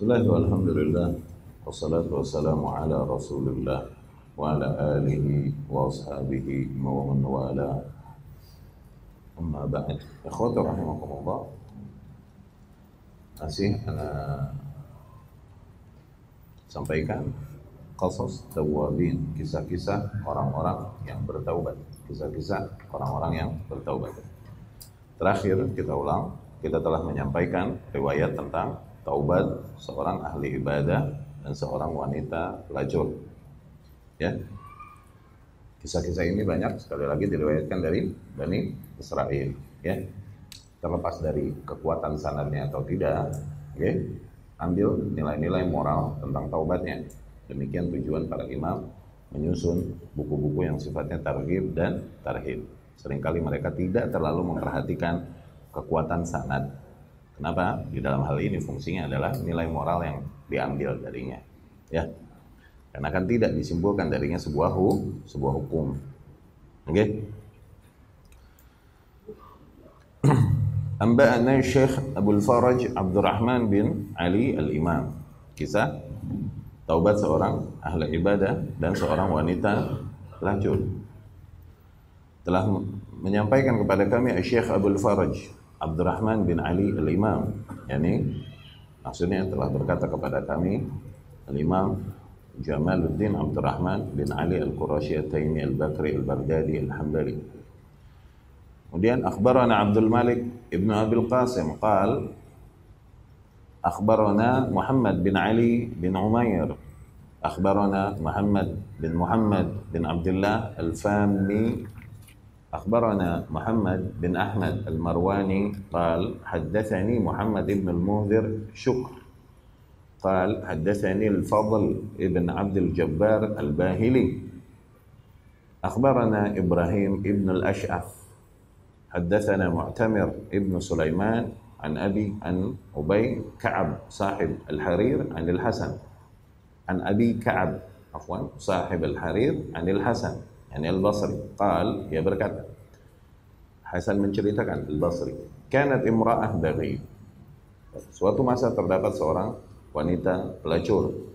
Bismillah walhamdulillah Wassalatu wassalamu ala rasulillah Wa ala alihi wa ashabihi wa man wala. Amma ba'd. Ikhwata rahimakumullah. Masih ana sampaikan Qasas tawabin Kisah-kisah orang-orang yang bertaubat. Kisah-kisah orang-orang yang bertaubat. Terakhir kita ulang. Kita telah menyampaikan riwayat tentang taubat seorang ahli ibadah dan seorang wanita pelacur. Ya. Kisah-kisah ini banyak sekali lagi diriwayatkan dari Bani Israel, ya. Terlepas dari kekuatan sanadnya atau tidak, ya. Ambil nilai-nilai moral tentang taubatnya. Demikian tujuan para imam menyusun buku-buku yang sifatnya targhib dan tarhib. Seringkali mereka tidak terlalu memperhatikan kekuatan sanad Kenapa? Di dalam hal ini fungsinya adalah nilai moral yang diambil darinya. Ya. Karena kan tidak disimpulkan darinya sebuah hu, sebuah hukum. Oke? Okay? Amba'ana Syekh Abdul Faraj Abdurrahman bin Ali Al-Imam. Kisah taubat seorang ahli ibadah dan seorang wanita pelacur. Telah menyampaikan kepada kami Syekh Abdul Faraj Abdurrahman bin Ali al-Imam yakni maksudnya telah berkata kepada kami al-Imam Jamaluddin Abdurrahman bin Ali al-Qurashi al-Taimi al-Bakri al-Baghdadi al-Hambali kemudian akhbarana Abdul Malik ibnu Abil Qasim qal akhbarana Muhammad bin Ali bin Umair akhbarana Muhammad bin Muhammad bin Abdullah al-Fami أخبرنا محمد بن أحمد المرواني قال حدثني محمد بن المنذر شكر. قال حدثني الفضل بن عبد الجبار الباهلي. أخبرنا إبراهيم بن الأشعث. حدثنا معتمر ابن سليمان عن أبي عن أبي كعب صاحب الحرير عن الحسن. عن أبي كعب عفوا صاحب الحرير عن الحسن. Yani Al-Basri qal dia berkata Hasan menceritakan Al-Basri kanat imra'ah baghi. Suatu masa terdapat seorang wanita pelacur.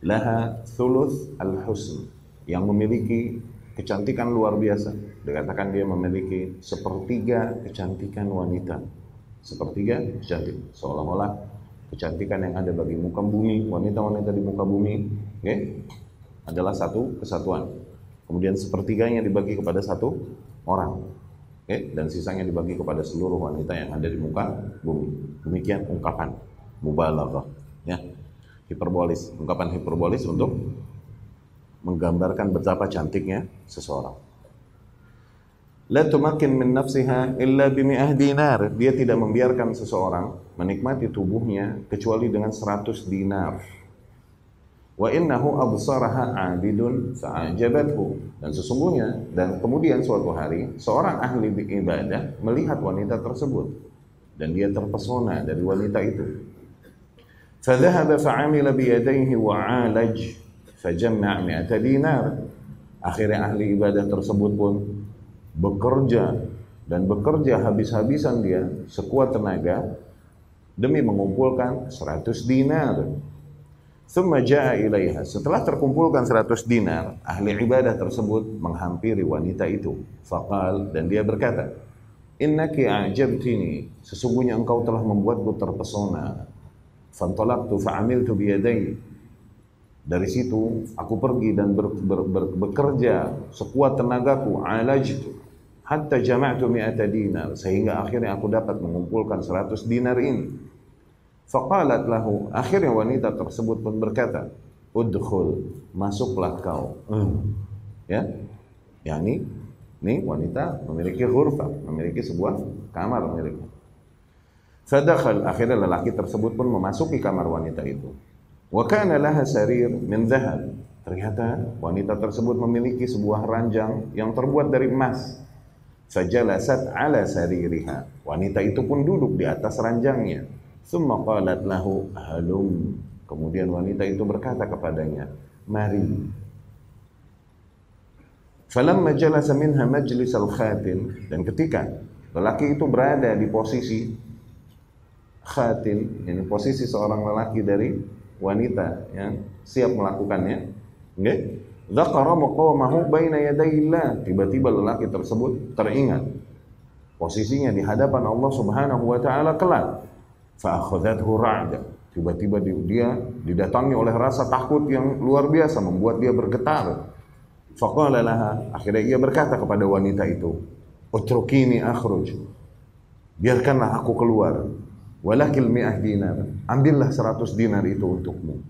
Laha thuluth al-husn yang memiliki kecantikan luar biasa. Dikatakan dia memiliki sepertiga kecantikan wanita. Sepertiga kecantik seolah-olah kecantikan yang ada bagi muka bumi wanita-wanita di muka bumi okay, adalah satu kesatuan Kemudian sepertiganya dibagi kepada satu orang. Oke, dan sisanya dibagi kepada seluruh wanita yang ada di muka bumi. Demikian ungkapan mubalaghah, ya. Hiperbolis, ungkapan hiperbolis untuk menggambarkan betapa cantiknya seseorang. La tumakin min nafsiha illa bimi'ah dinar. Dia tidak membiarkan seseorang menikmati tubuhnya kecuali dengan 100 dinar wa innahu absaraha abidun fa'ajabathu dan sesungguhnya dan kemudian suatu hari seorang ahli ibadah melihat wanita tersebut. Dan dia terpesona dari wanita itu. Fadhahaba fa'amila biyadayhi wa'alaj fajamma' mi'ata dinar. Akhirnya ahli ibadah tersebut pun bekerja dan bekerja habis-habisan dia sekuat tenaga demi mengumpulkan 100 dinar Thumma ja'a ilaiha. Setelah terkumpulkan 100 dinar, ahli ibadah tersebut menghampiri wanita itu. Faqal dan dia berkata, Innaki a'jabtini. Sesungguhnya engkau telah membuatku terpesona. Fantalaqtu fa'amiltu biyadai. Dari situ aku pergi dan ber, ber, ber, bekerja sekuat tenagaku alajtu hatta jama'tu mi'ata dinar sehingga akhirnya aku dapat mengumpulkan 100 dinar ini Faqalat lahu, akhirnya wanita tersebut pun berkata, Udkhul, masuklah kau. Hmm. Ya, yakni ini wanita memiliki ghurfa, memiliki sebuah kamar memiliki. Fadakhal, akhirnya lelaki tersebut pun memasuki kamar wanita itu. Wa kana laha sarir min dhahab. Ternyata wanita tersebut memiliki sebuah ranjang yang terbuat dari emas. Fajalasat ala saririha. Wanita itu pun duduk di atas ranjangnya. Summa qalat lahu halum. Kemudian wanita itu berkata kepadanya, "Mari." Falamma jalasa minha majlis al-khatin dan ketika lelaki itu berada di posisi khatin, ini posisi seorang lelaki dari wanita yang siap melakukannya, nggih? Dzakara maqamahu baina yadayillah. Tiba-tiba lelaki tersebut teringat posisinya di hadapan Allah Subhanahu wa taala kelak. Fa'akhadathu huraja. Tiba-tiba dia didatangi oleh rasa takut yang luar biasa membuat dia bergetar. Faqala laha, akhirnya ia berkata kepada wanita itu, "Utrukini akhruj." Biarkanlah aku keluar. Walakil mi'ah dinar. Ambillah 100 dinar itu untukmu.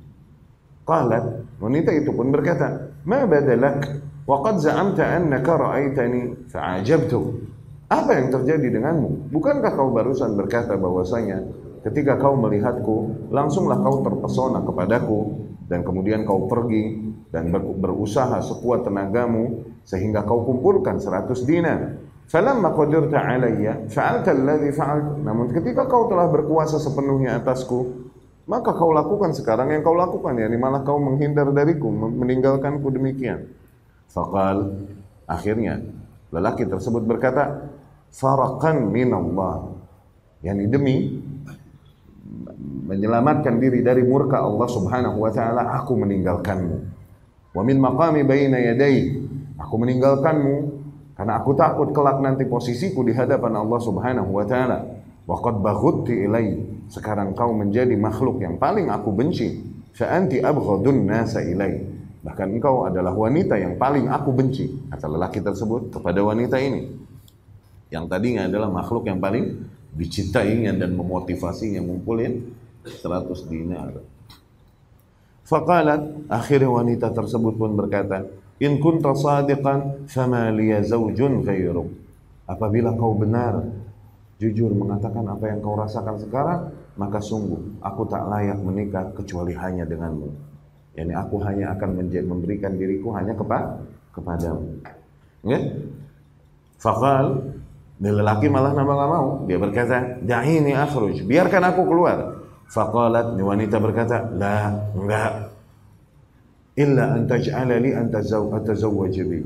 Qalat, wanita itu pun berkata, "Ma badalak wa qad za'amta annaka ra'aitani fa'ajabtu." Apa yang terjadi denganmu? Bukankah kau barusan berkata bahwasanya ketika kau melihatku, langsunglah kau terpesona kepadaku dan kemudian kau pergi dan berusaha sekuat tenagamu sehingga kau kumpulkan 100 dinar. Falamma qadirta alayya fa'alta alladhi fa'alt. Namun ketika kau telah berkuasa sepenuhnya atasku, maka kau lakukan sekarang yang kau lakukan ya, malah kau menghindar dariku, meninggalkanku demikian. Fakal akhirnya lelaki tersebut berkata, farakan minallah. Yani demi menyelamatkan diri dari murka Allah Subhanahu wa taala, aku meninggalkanmu. Wa min maqami baina yadai, aku meninggalkanmu karena aku takut kelak nanti posisiku di hadapan Allah Subhanahu wa taala. Wa qad baghutti ilai sekarang kau menjadi makhluk yang paling aku benci. Fa'anti abghadun nasa ilai. Bahkan engkau adalah wanita yang paling aku benci. Kata lelaki tersebut kepada wanita ini. Yang tadinya adalah makhluk yang paling dicintainya dan memotivasinya ngumpulin 100 dinar. Faqalat, akhirnya wanita tersebut pun berkata, In kunta sadiqan, fama liya zawjun ghairuk. Apabila kau benar, jujur mengatakan apa yang kau rasakan sekarang, maka sungguh aku tak layak menikah kecuali hanya denganmu. Yani aku hanya akan memberikan diriku hanya kepada kepadamu. Ya? Fakal, lelaki malah nama nggak mau. Dia berkata, Da'ini akhruj, biarkan aku keluar. Fakalat, wanita berkata, La, enggak. Illa an taj'ala li an atazawwaj bi.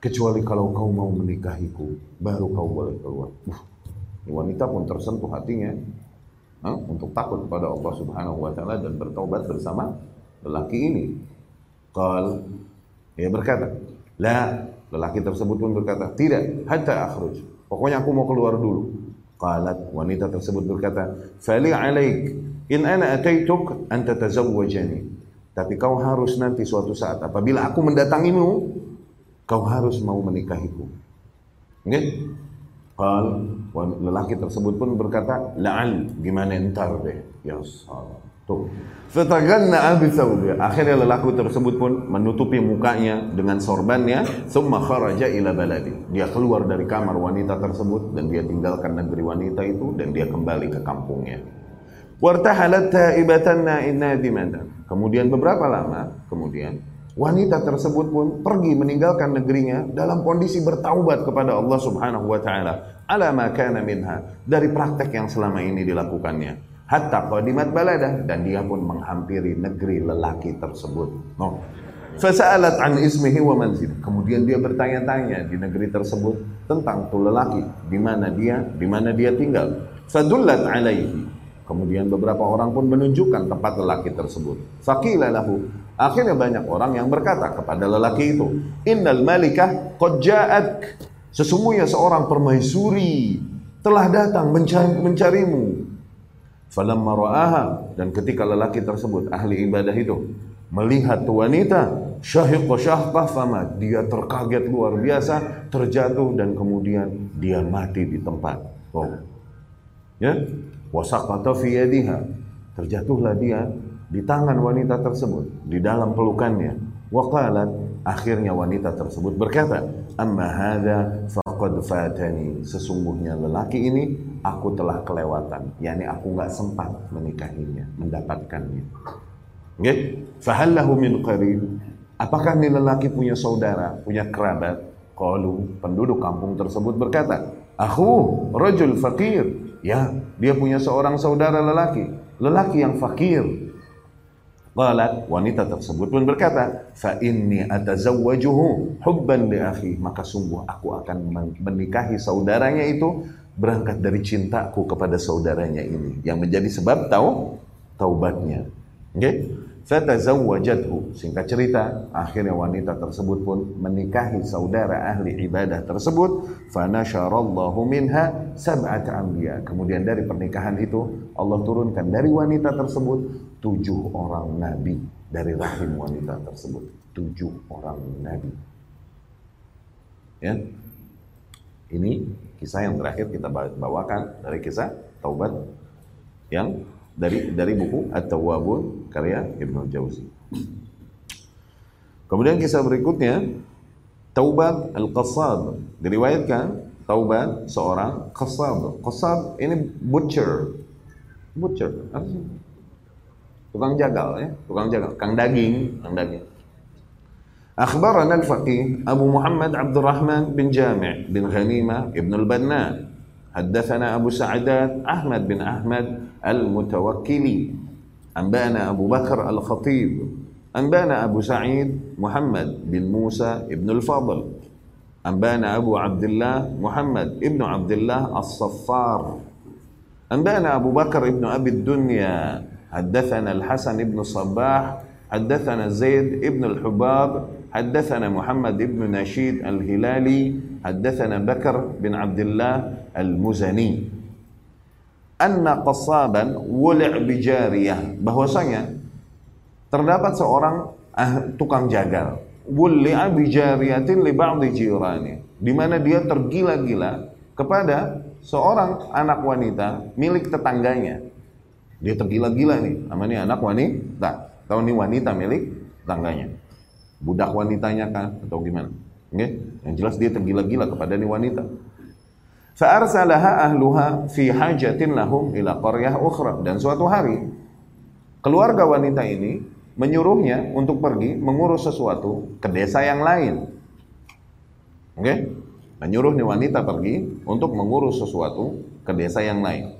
Kecuali kalau kau mau menikahiku, baru kau boleh keluar. Uh, wanita pun tersentuh hatinya untuk takut kepada Allah Subhanahu wa taala dan bertobat bersama lelaki ini. Qal ia berkata, "La." Lelaki tersebut pun berkata, "Tidak, hatta akhruj." Pokoknya aku mau keluar dulu. Qalat wanita tersebut berkata, "Fali 'alaik in ana ataituk an tatazawwajani." Tapi kau harus nanti suatu saat apabila aku mendatangimu, kau harus mau menikahiku. Okay? Qal lelaki tersebut pun berkata, "La'al gimana entar deh." Ya salah. Tuh. Fataganna abi Akhirnya lelaki tersebut pun menutupi mukanya dengan sorbannya, summa kharaja ila baladi. Dia keluar dari kamar wanita tersebut dan dia tinggalkan negeri wanita itu dan dia kembali ke kampungnya. Wartahalat taibatan nadimatan. Kemudian beberapa lama kemudian wanita tersebut pun pergi meninggalkan negerinya dalam kondisi bertaubat kepada Allah Subhanahu wa taala ala ma kana minha dari praktek yang selama ini dilakukannya hatta qadimat balada dan dia pun menghampiri negeri lelaki tersebut no Fasa'alat an ismihi wa manzil. Kemudian dia bertanya-tanya di negeri tersebut tentang tuh lelaki, di mana dia, di mana dia tinggal. Fadullat alaihi. Kemudian beberapa orang pun menunjukkan tempat lelaki tersebut. Faqila lahu, Akhirnya banyak orang yang berkata kepada lelaki itu, Innal malikah qad ja'at. Sesungguhnya seorang permaisuri telah datang mencari, mencarimu. Falamma ra'aha. Dan ketika lelaki tersebut ahli ibadah itu melihat wanita syahiq syahqah famat dia terkaget luar biasa terjatuh dan kemudian dia mati di tempat oh ya? Wasaqata fi yadiha. Terjatuhlah dia di tangan wanita tersebut, di dalam pelukannya. Waqalat, akhirnya wanita tersebut berkata, Amma hadha faqad fatani. Sesungguhnya lelaki ini aku telah kelewatan. yakni aku nggak sempat menikahinya, mendapatkannya. Okay? Fahallahu min qarib. Apakah ini lelaki punya saudara, punya kerabat? Qalu, penduduk kampung tersebut berkata, Aku rajul fakir. Ya, dia punya seorang saudara lelaki, lelaki yang fakir. Qalat wanita tersebut pun berkata, "Fa inni atazawwajuhu hubban li akhi." Maka sungguh aku akan menikahi saudaranya itu berangkat dari cintaku kepada saudaranya ini yang menjadi sebab tahu taubatnya. Oke? Okay? Fatazawwajathu. Singkat cerita, akhirnya wanita tersebut pun menikahi saudara ahli ibadah tersebut. Fanasharallahu minha sab'at anbiya. Kemudian dari pernikahan itu Allah turunkan dari wanita tersebut tujuh orang nabi dari rahim wanita tersebut. Tujuh orang nabi. Ya. Ini kisah yang terakhir kita bawakan dari kisah taubat yang dari dari buku At-Tawwabun karya Ibnu Jauzi. Kemudian kisah berikutnya Taubat Al-Qassab diriwayatkan Taubat seorang Qassab. Qassab ini butcher. Butcher. Tukang jagal ya, tukang jagal, kang daging, kang daging. أخبرنا الفقيه أبو محمد عبد الرحمن بن جامع بن غنيمة ابن البناء حدثنا أبو سعدات أحمد بن أحمد المتوكلي أنبأنا أبو بكر الخطيب. أنبأنا أبو سعيد محمد بن موسى بن الفضل. أنبأنا أبو عبد الله محمد بن عبد الله الصفار. أنبأنا أبو بكر بن أبي الدنيا. حدثنا الحسن بن الصباح حدثنا زيد بن الحباب. حدثنا محمد بن نشيد الهلالي. حدثنا بكر بن عبد الله Al-Muzani. Anna qasaban wuli' bijariyah bahwasanya terdapat seorang ah, tukang jagal. Wuli' bijariyatin li ba'di jirani. Di mana dia tergila-gila kepada seorang anak wanita milik tetangganya. Dia tergila-gila nih namanya anak wanita. Tahu ini wanita milik tetangganya. Budak wanitanya kan atau gimana? Oke? Okay? yang jelas dia tergila-gila kepada nih wanita. Fa'arsalaha ahluha fi hajatin lahum ila qaryah ukhra. Dan suatu hari, keluarga wanita ini menyuruhnya untuk pergi mengurus sesuatu ke desa yang lain. Oke? Okay? Menyuruh nih wanita pergi untuk mengurus sesuatu ke desa yang lain.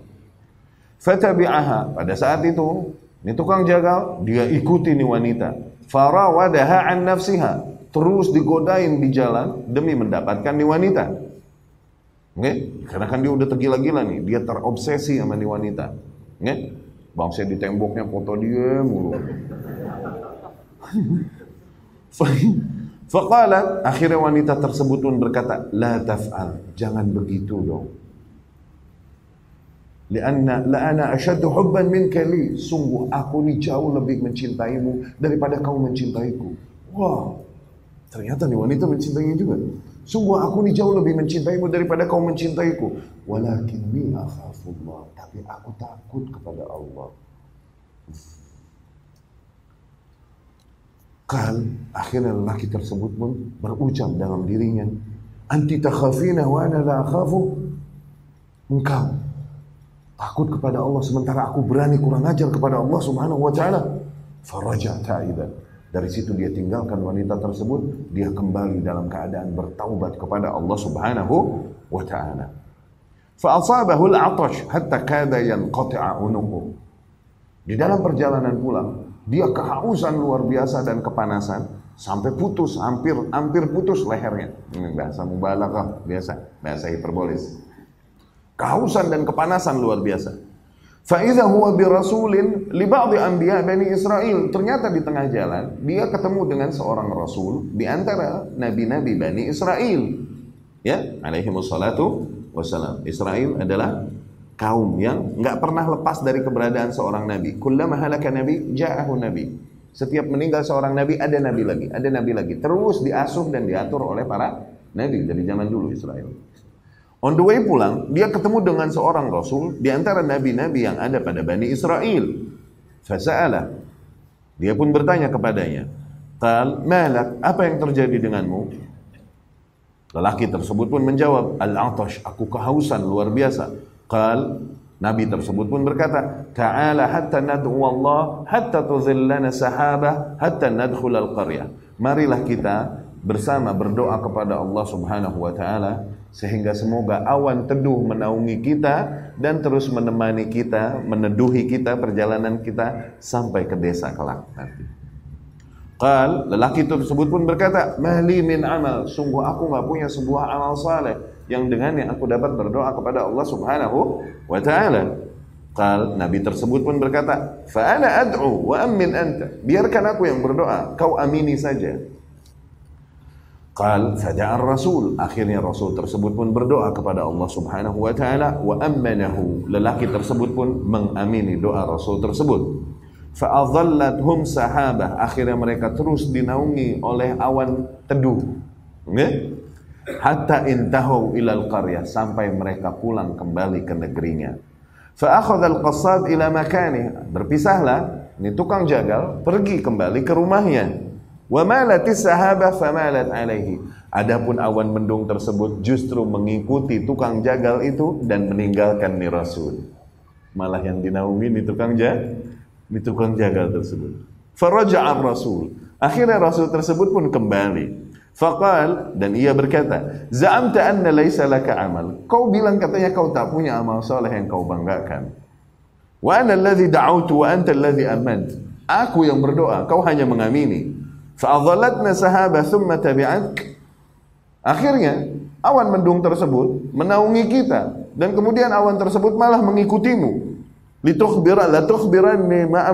Fatabi'aha. Pada saat itu, ini tukang jagal, dia ikuti nih wanita. Farawadaha an nafsiha. Terus digodain di jalan demi mendapatkan nih wanita. Nge? Karena kan dia udah tergila-gila nih, dia terobsesi sama nih wanita. Nge? Bangsa di temboknya foto dia mulu. Faqalat, akhirnya wanita tersebut pun berkata, La taf'al, jangan begitu dong. Lianna la ana asyaddu hubban min kali. Sungguh aku ni jauh lebih mencintaimu daripada kau mencintaiku. Wah, ternyata nih wanita mencintainya juga. Sungguh aku ini jauh lebih mencintaimu daripada kau mencintaiku. Walakinni akhafullah. Tapi aku takut kepada Allah. Kal, akhirnya lelaki tersebut pun berucap dalam dirinya. Anti takhafina wa ana la akhafu. Engkau takut kepada Allah sementara aku berani kurang ajar kepada Allah subhanahu wa ta'ala. Faraja ta'idan dari situ dia tinggalkan wanita tersebut, dia kembali dalam keadaan bertaubat kepada Allah Subhanahu wa taala. Fa'asabahu al-'atash hatta kada yanqati'a. Di dalam perjalanan pulang, dia kehausan luar biasa dan kepanasan sampai putus, hampir hampir putus lehernya. Ini bahasa mubalaghah biasa, bahasa hiperbolis. Kehausan dan kepanasan luar biasa. Faiza huwa birasulin li ba'dhi anbiya Bani Israel. Ternyata di tengah jalan dia ketemu dengan seorang rasul di antara nabi-nabi Bani Israel. Ya, alaihi wassalatu wassalam. Israel adalah kaum yang nggak pernah lepas dari keberadaan seorang nabi. Kullama halaka nabi ja'ahu nabi. Setiap meninggal seorang nabi ada nabi lagi, ada nabi lagi. Terus diasuh dan diatur oleh para nabi dari zaman dulu Israel. On the way pulang, dia ketemu dengan seorang rasul di antara nabi-nabi yang ada pada Bani Israel. Fasa'alah. Dia pun bertanya kepadanya. Qal, malak, apa yang terjadi denganmu? Lelaki tersebut pun menjawab, Al-atash, aku kehausan luar biasa. Qal, Nabi tersebut pun berkata, Ta'ala hatta nad'u Allah, hatta tuzillana sahabah, hatta nadkhul al-qaryah. Marilah kita bersama berdoa kepada Allah Subhanahu wa taala sehingga semoga awan teduh menaungi kita dan terus menemani kita, meneduhi kita perjalanan kita sampai ke desa kelak nanti. Qal, lelaki tersebut pun berkata, "Mali min amal, sungguh aku nggak punya sebuah amal saleh yang dengannya aku dapat berdoa kepada Allah Subhanahu wa taala." Qal, Nabi tersebut pun berkata, "Fa ana ad'u wa amin anta." Biarkan aku yang berdoa, kau amini saja. Qal fada'ar rasul. Akhirnya Rasul tersebut pun berdoa kepada Allah Subhanahu wa taala wa ammanahu. Lelaki tersebut pun mengamini doa Rasul tersebut. Fa'adhallathum sahabah. Akhirnya mereka terus dinaungi oleh awan teduh. Okay? Hatta intahu ilal qaryah sampai mereka pulang kembali ke negerinya. Fa'akhadha al-qassad ila makani. Berpisahlah, ini tukang jagal pergi kembali ke rumahnya. Wa malatis sahabah famalat alaihi. Adapun awan mendung tersebut justru mengikuti tukang jagal itu dan meninggalkan ni Rasul. Malah yang dinaungi ni tukang jagal, ni tukang jagal tersebut. Faraja'a Rasul. Akhirnya Rasul tersebut pun kembali. Faqal dan ia berkata, "Za'amta anna laisa laka amal." Kau bilang katanya kau tak punya amal soleh yang kau banggakan. Wa ana alladhi da'awtu wa anta alladhi amant. Aku yang berdoa, kau hanya mengamini. Fa'adhalatna sahaba thumma tabi'at. Akhirnya awan mendung tersebut menaungi kita dan kemudian awan tersebut malah mengikutimu. Litukhbira la tukhbiranni ma.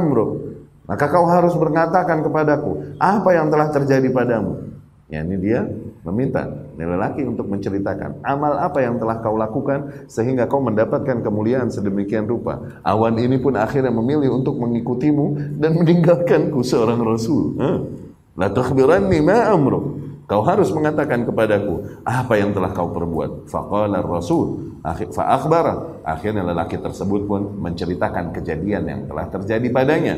Maka kau harus mengatakan kepadaku apa yang telah terjadi padamu. Ya ini dia meminta lelaki untuk menceritakan amal apa yang telah kau lakukan sehingga kau mendapatkan kemuliaan sedemikian rupa. Awan ini pun akhirnya memilih untuk mengikutimu dan meninggalkanku seorang rasul. Huh? La tukhbiranni ma amru. Kau harus mengatakan kepadaku apa yang telah kau perbuat. Faqala Rasul, fa akhbara. Akhirnya lelaki tersebut pun menceritakan kejadian yang telah terjadi padanya.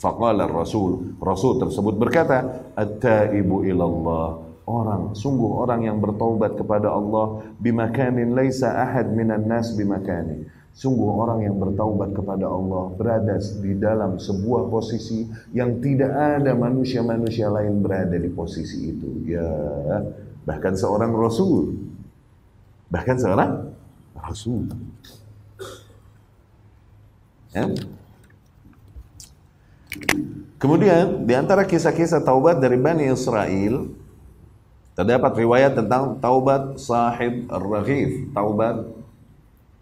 Faqala Rasul, Rasul tersebut berkata, "At-taibu ilallah." Orang, sungguh orang yang bertaubat kepada Allah bimakanin laisa ahad minan nas bimakani Sungguh orang yang bertaubat kepada Allah berada di dalam sebuah posisi yang tidak ada manusia-manusia lain berada di posisi itu. Ya, bahkan seorang rasul. Bahkan seorang rasul. Ya. Kemudian di antara kisah-kisah taubat dari Bani Israel terdapat riwayat tentang taubat sahib ar-raghif, taubat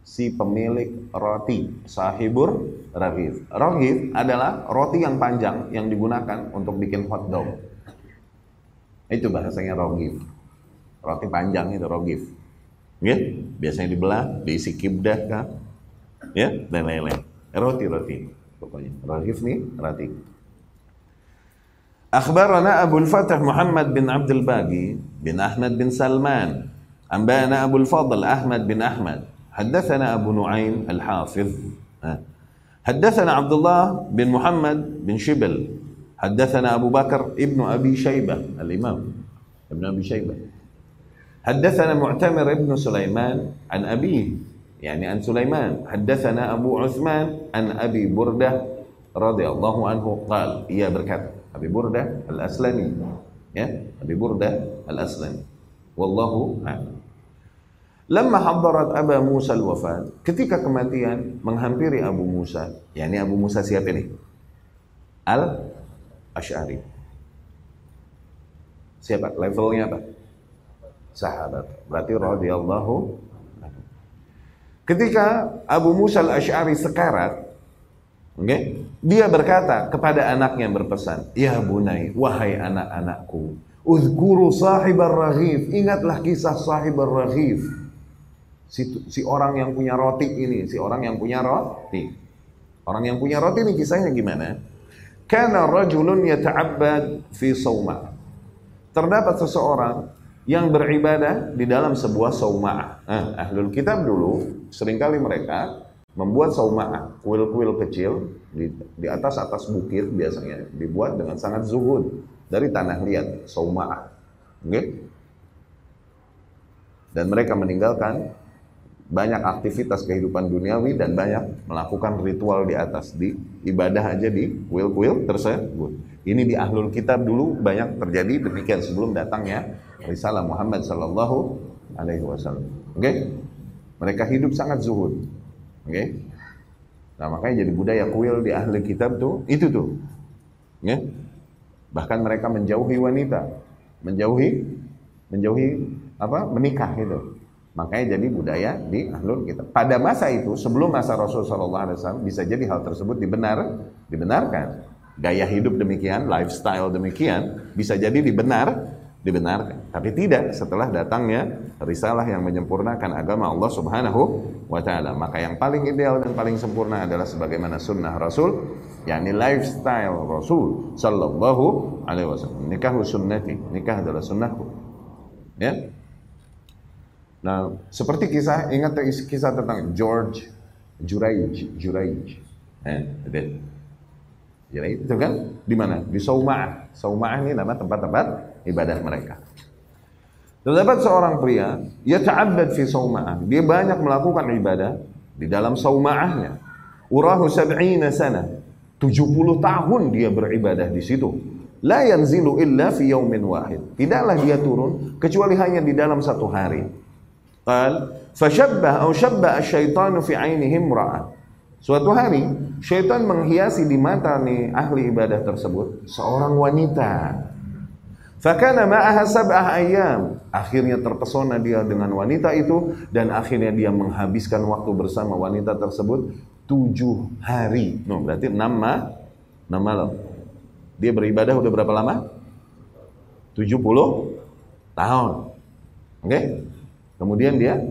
si pemilik roti sahibur raghif. Raghif adalah roti yang panjang yang digunakan untuk bikin hot dog. Itu bahasanya raghif. Roti panjang itu raghif. Ya, biasanya dibelah, diisi kibdah kan? Ya, dan lain-lain. Roti-roti pokoknya. Raghif nih roti. Akhbarana Abu Fatah Muhammad bin Abdul Bagi bin Ahmad bin Salman. Ambana Abu Fadl Ahmad bin Ahmad حدثنا أبو نعيم الحافظ. حدثنا عبد الله بن محمد بن شبل. حدثنا أبو بكر ابن أبي شيبة الإمام ابن أبي شيبة. حدثنا معتمر ابن سليمان عن أبيه يعني عن سليمان. حدثنا أبو عثمان عن أبي بردة رضي الله عنه قال يا بركات أبي بردة الأسلمي. يا أبي بردة الأسلمي. والله أعلم. Lama hadarat Aba Musa al-wafat, ketika kematian menghampiri Abu Musa, yakni Abu Musa siapa ini? Al-Ash'ari. Siapa? Levelnya apa? Sahabat. Berarti radhiyallahu Ketika Abu Musa al-Ash'ari sekarat, okay, dia berkata kepada anaknya berpesan, Ya bunai, wahai anak-anakku, Uzkuru sahibar raghif, ingatlah kisah sahibar raghif si, si orang yang punya roti ini, si orang yang punya roti. Orang yang punya roti ini kisahnya gimana? Karena rajulun yata'abbad fi sawma. Terdapat seseorang yang beribadah di dalam sebuah sauma'ah. Nah, ahlul kitab dulu sering kali mereka membuat sauma'ah, kuil-kuil kecil di, di atas atas bukit biasanya dibuat dengan sangat zuhud dari tanah liat, sauma'ah. Okay? Dan mereka meninggalkan banyak aktivitas kehidupan duniawi dan banyak melakukan ritual di atas di ibadah aja di kuil-kuil tersebut. Ini di ahlul kitab dulu banyak terjadi demikian sebelum datangnya risalah Muhammad sallallahu alaihi wasallam. Oke? Okay? Mereka hidup sangat zuhud. Oke? Okay? Nah, makanya jadi budaya kuil di ahli kitab tuh itu tuh. Ya? Bahkan mereka menjauhi wanita, menjauhi menjauhi apa? menikah gitu. Makanya jadi budaya di ahlul kitab. Pada masa itu, sebelum masa Rasul Shallallahu Alaihi Wasallam, bisa jadi hal tersebut dibenar, dibenarkan. Gaya hidup demikian, lifestyle demikian, bisa jadi dibenar, dibenarkan. Tapi tidak setelah datangnya risalah yang menyempurnakan agama Allah Subhanahu wa taala. Maka yang paling ideal dan paling sempurna adalah sebagaimana sunnah Rasul, yakni lifestyle Rasul sallallahu alaihi wasallam. Nikah sunnati, nikah adalah sunnahku. Ya, Nah, seperti kisah, ingat kisah tentang George Juraij, Juraij. Eh. Juraij itu kan di mana? Di Sauma'ah. Sauma'ah ini nama tempat-tempat ibadah mereka. Terdapat seorang pria, ia ta'abbad fi Sauma'ah. Dia banyak melakukan ibadah di dalam Sauma'ahnya. Urahu sab'ina sana. 70 tahun dia beribadah di situ. La yanzilu illa fi yaumin wahid. Tidaklah dia turun kecuali hanya di dalam satu hari. Qal fashabbah atau syabbah asyaitanu fi ainihim ra'ah. Suatu hari syaitan menghiasi di mata nih ahli ibadah tersebut seorang wanita. Fakana ma'aha sab'ah ayam. Akhirnya terpesona dia dengan wanita itu dan akhirnya dia menghabiskan waktu bersama wanita tersebut tujuh hari. No, berarti enam, ma, enam malam. Dia beribadah udah berapa lama? 70 tahun. Oke? Okay? Kemudian dia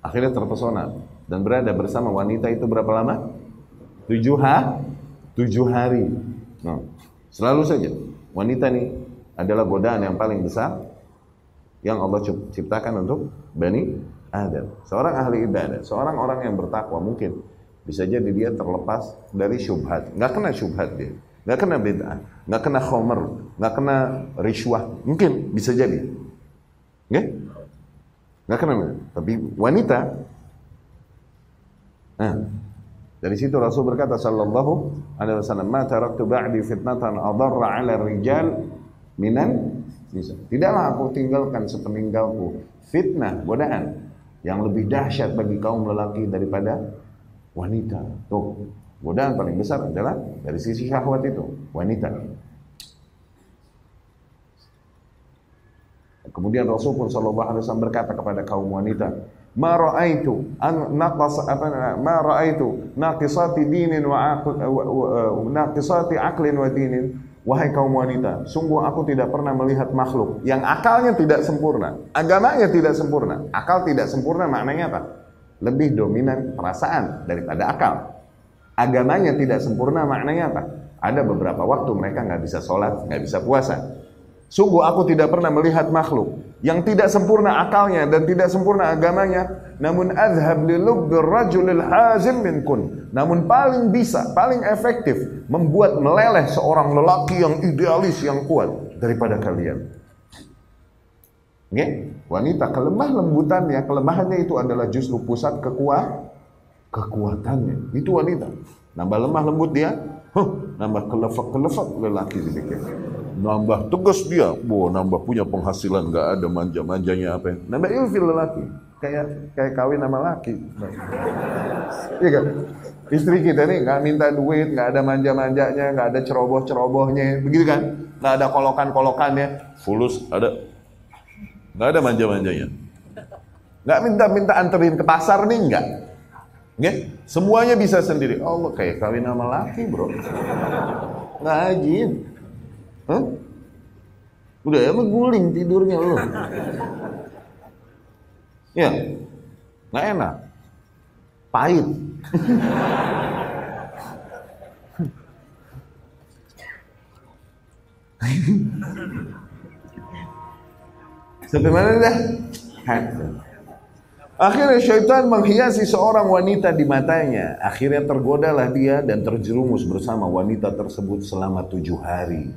akhirnya terpesona dan berada bersama wanita itu berapa lama? Tujuh, ha? Tujuh hari. Nah, selalu saja wanita ini adalah godaan yang paling besar yang Allah ciptakan untuk Bani Adam. Seorang ahli ibadah, seorang orang yang bertakwa mungkin bisa jadi dia terlepas dari syubhat. Nggak kena syubhat dia. Nggak kena bid'ah. Nggak kena khomer. Nggak kena riswah. Mungkin bisa jadi. Okay? Nggak kenal. Tapi wanita. Nah, dari situ Rasul berkata sallallahu alaihi wasallam, "Ma taraktu ba'di fitnatan adarra 'ala rijal minan nisa." Tidaklah aku tinggalkan sepeninggalku fitnah, godaan yang lebih dahsyat bagi kaum lelaki daripada wanita. Tuh, godaan paling besar adalah dari sisi syahwat itu, wanita. Kemudian Rasul pun sallallahu alaihi wasallam berkata kepada kaum wanita, "Ma ra'aitu an apa ma ra'aitu naqisati dinin wa naqisati aqlin wa dinin." Wahai kaum wanita, sungguh aku tidak pernah melihat makhluk yang akalnya tidak sempurna, agamanya tidak sempurna. Akal tidak sempurna maknanya apa? Lebih dominan perasaan daripada akal. Agamanya tidak sempurna maknanya apa? Ada beberapa waktu mereka nggak bisa sholat, nggak bisa puasa. Sungguh aku tidak pernah melihat makhluk yang tidak sempurna akalnya dan tidak sempurna agamanya. Namun azhab li rajulil hazim minkun. Namun paling bisa, paling efektif membuat meleleh seorang lelaki yang idealis yang kuat daripada kalian. Okay? Wanita kelemah lembutannya, kelemahannya itu adalah justru pusat kekuat kekuatannya. Itu wanita. Nambah lemah lembut dia, huh, nambah kelefak-kelefak lelaki sedikit nambah tegas dia, wow, nambah punya penghasilan nggak ada manja-manjanya apa, nambah ilfil lelaki, kayak kayak kawin sama laki, iya kan? Istri kita nih nggak minta duit, nggak ada manja-manjanya, nggak ada ceroboh-cerobohnya, begitu kan? Nggak ada kolokan-kolokannya, fulus ada, nggak ada manja-manjanya, nggak minta-minta anterin ke pasar nih nggak? Semuanya bisa sendiri. Allah kayak kawin sama laki bro, nggak ajin. Hah? Udah ya guling tidurnya lo. Ya, nggak enak, pahit. Sampai mana dah? Akhirnya syaitan menghiasi seorang wanita di matanya. Akhirnya tergodalah dia dan terjerumus bersama wanita tersebut selama tujuh hari.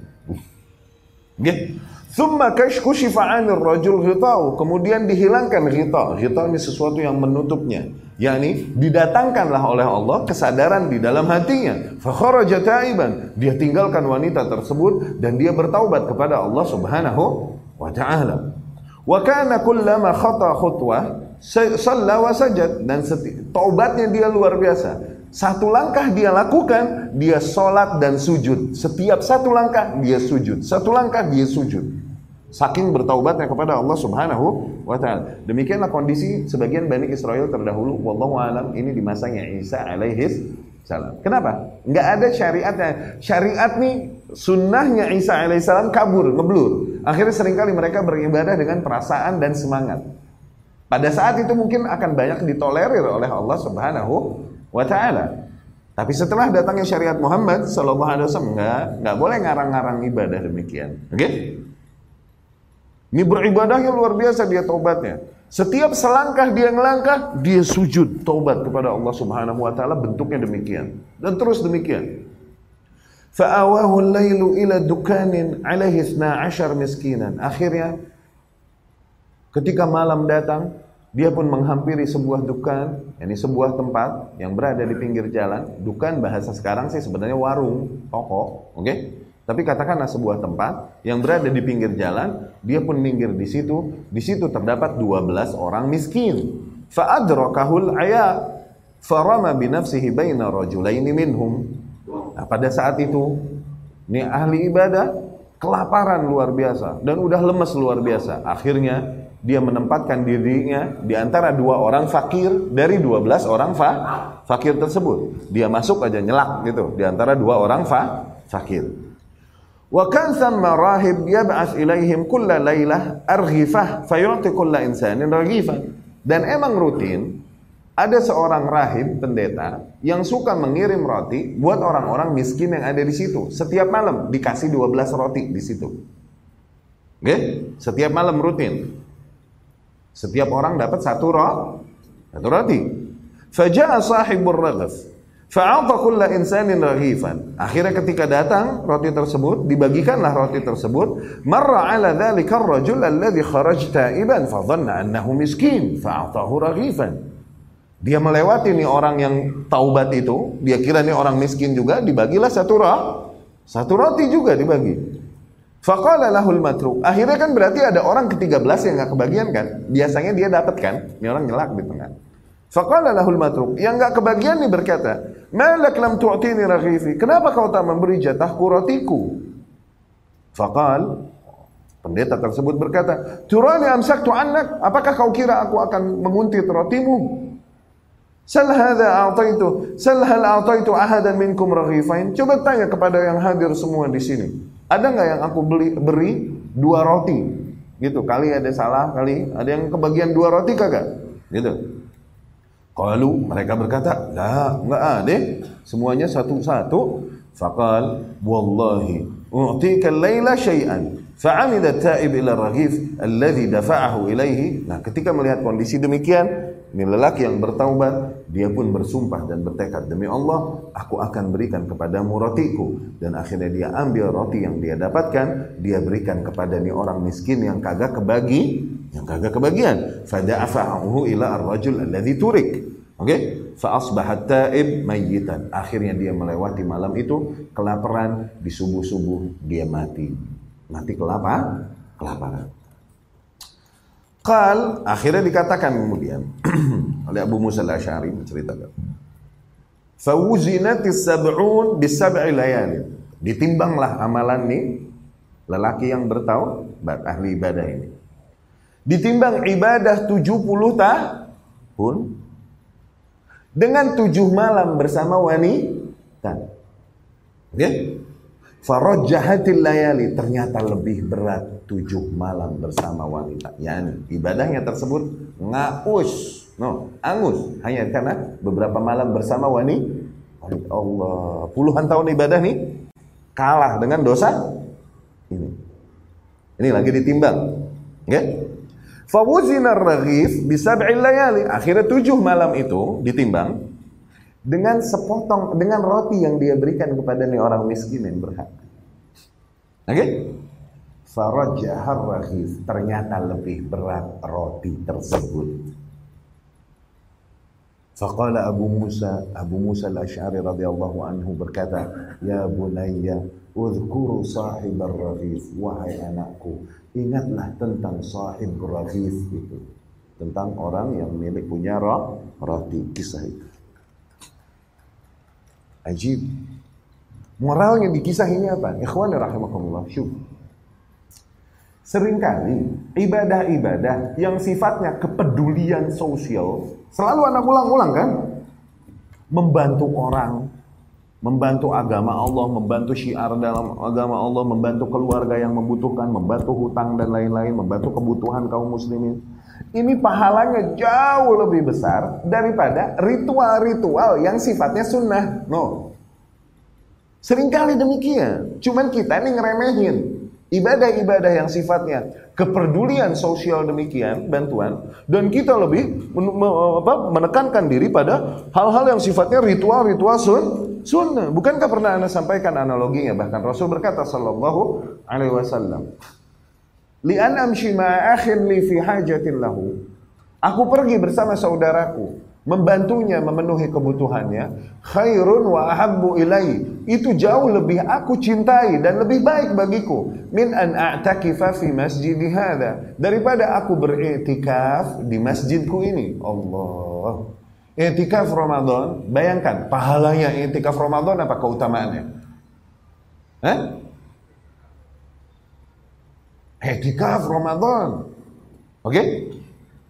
Okay? Thumma kashkushifa 'anil rajul ghitau. Kemudian dihilangkan ghitau. Ghitau ini sesuatu yang menutupnya. yakni didatangkanlah oleh Allah kesadaran di dalam hatinya. Fa kharaja ta'iban. Dia tinggalkan wanita tersebut dan dia bertaubat kepada Allah Subhanahu wa taala. Wa kana kullama khata khutwah salla wa sajad dan taubatnya dia luar biasa. Satu langkah dia lakukan, dia sholat dan sujud. Setiap satu langkah dia sujud. Satu langkah dia sujud. Saking bertaubatnya kepada Allah Subhanahu wa taala. Demikianlah kondisi sebagian Bani Israel terdahulu. Wallahu alam ini di masanya Isa alaihi salam. Kenapa? Enggak ada syariatnya. Syariat nih sunnahnya Isa alaihissalam kabur, ngeblur. Akhirnya sering kali mereka beribadah dengan perasaan dan semangat. Pada saat itu mungkin akan banyak ditolerir oleh Allah Subhanahu wa taala. Tapi setelah datangnya syariat Muhammad sallallahu alaihi wasallam enggak enggak boleh ngarang-ngarang ibadah demikian. Oke? Okay? Ini beribadahnya luar biasa dia taubatnya. Setiap selangkah dia ngelangkah, dia sujud taubat kepada Allah Subhanahu wa taala bentuknya demikian. Dan terus demikian. Fa'awahu al-lailu ila dukanin alaihi 12 miskinan. Akhirnya ketika malam datang, dia pun menghampiri sebuah dukan, ini sebuah tempat yang berada di pinggir jalan. Dukan bahasa sekarang sih sebenarnya warung, toko, oke? Okay? Tapi katakanlah sebuah tempat yang berada di pinggir jalan, dia pun minggir di situ. Di situ terdapat 12 orang miskin. Fa'adrakahul aya farama binafsihi baina rajulaini minhum. Nah, pada saat itu, ini ahli ibadah kelaparan luar biasa dan udah lemes luar biasa. Akhirnya dia menempatkan dirinya di antara dua orang fakir dari 12 orang fa fakir tersebut. Dia masuk aja nyelak gitu di antara dua orang fa fakir. Wa kan thamma rahib yab'ats ilaihim kulla lailah arghifah fayu'ti kulla insanin raghifah. Dan emang rutin ada seorang rahib pendeta yang suka mengirim roti buat orang-orang miskin yang ada di situ. Setiap malam dikasih 12 roti di situ. Oke? Okay? Setiap malam rutin. Setiap orang dapat satu roti. Satu roti. Faja'a sahibur raghif Fa'ata kulla insanin raghifan. Akhirnya ketika datang roti tersebut, dibagikanlah roti tersebut. Marra ala dhalika ar-rajul alladhi kharaj ta'iban fa dhanna annahu miskin fa'atahu raghifan. Dia melewati nih orang yang taubat itu, dia kira nih orang miskin juga, dibagilah satu roti. Satu roti juga dibagi. Faqala lahul matruk. Akhirnya kan berarti ada orang ke-13 yang gak kebagian kan? Biasanya dia dapat kan? Ini orang nyelak di tengah. Faqala lahul matruk. Yang gak kebagian nih berkata, Malak lam tu'tini raghifi. Kenapa kau tak memberi jatahku rotiku? Faqal, pendeta tersebut berkata, Turani amsaktu annak. Apakah kau kira aku akan menguntit rotimu? Sal hadha a'taitu, sal hal a'taitu ahadan minkum raghifain. Coba tanya kepada yang hadir semua di sini. Ada nggak yang aku beli beri dua roti? Gitu. Kali ada salah, kali ada yang kebagian dua roti kagak? Gitu. Qalu mereka berkata, "La, enggak ada. Semuanya satu-satu." Faqal, "Wallahi, u'tika al-laila syai'an." Fa'amida ta'ib ila raghif alladhi dafa'ahu ilaihi. Nah, ketika melihat kondisi demikian, lelaki yang bertaubat, dia pun bersumpah dan bertekad demi Allah, aku akan berikan kepadamu rotiku. Dan akhirnya dia ambil roti yang dia dapatkan, dia berikan kepada ni orang miskin yang kagak kebagi, yang kagak kebagian. Fada'afa'ahu ila ar-rajul alladhi turik. Oke? Okay? Fa asbahat ta'ib mayyitan. Akhirnya dia melewati malam itu kelaparan, di subuh-subuh dia mati mati kelapa kelaparan. Qal akhirnya dikatakan kemudian oleh Abu Musa al-Asy'ari menceritakan. Fawuzinatis sab'un bisab'i layali. Ditimbanglah amalan nih lelaki yang bertaubat ahli ibadah ini. Ditimbang ibadah 70 tahun dengan tujuh malam bersama wanita. Oke? Okay? Farajjahatil layali ternyata lebih berat tujuh malam bersama wanita. Yani ibadahnya tersebut ngaus, no, angus hanya karena beberapa malam bersama wanita. Allah, puluhan tahun ibadah nih kalah dengan dosa ini. Ini lagi ditimbang, ya. Fawuzina raghif bisab'il layali. Akhirnya tujuh malam itu ditimbang dengan sepotong dengan roti yang dia berikan kepada nih orang miskin yang berhak. Oke? Okay? Farajahar raghif ternyata lebih berat roti tersebut. Faqala Abu Musa, Abu Musa al-Ash'ari radhiyallahu anhu berkata, "Ya bunayya, udhkuru sahib ar-raghif, wahai anakku, ingatlah tentang sahib raghif itu." Tentang orang yang milik punya roti, kisah itu. Ajib. Moralnya di kisah ini apa? Ikhwan rahimakumullah. Syuk. Seringkali ibadah-ibadah yang sifatnya kepedulian sosial selalu anak ulang-ulang kan? Membantu orang, membantu agama Allah, membantu syiar dalam agama Allah, membantu keluarga yang membutuhkan, membantu hutang dan lain-lain, membantu kebutuhan kaum muslimin. Ini pahalanya jauh lebih besar daripada ritual-ritual yang sifatnya sunnah. No. Seringkali demikian. Cuman kita ini ngeremehin ibadah-ibadah yang sifatnya kepedulian sosial demikian, bantuan, dan kita lebih menekankan diri pada hal-hal yang sifatnya ritual-ritual sun, sunnah. Bukankah pernah anda sampaikan analoginya? Bahkan Rasul berkata Sallallahu Alaihi Wasallam, Lian amshi ma'akhin li fi hajatin lahu. Aku pergi bersama saudaraku membantunya memenuhi kebutuhannya khairun wa ahabbu ilai itu jauh lebih aku cintai dan lebih baik bagiku. Min an a'takifa fi masjid hadha. Daripada aku beriktikaf di masjidku ini. Allah. Iktikaf Ramadan bayangkan pahalanya iktikaf Ramadan apa keutamaannya? Hah? Iktikaf Ramadan. Oke? Okay?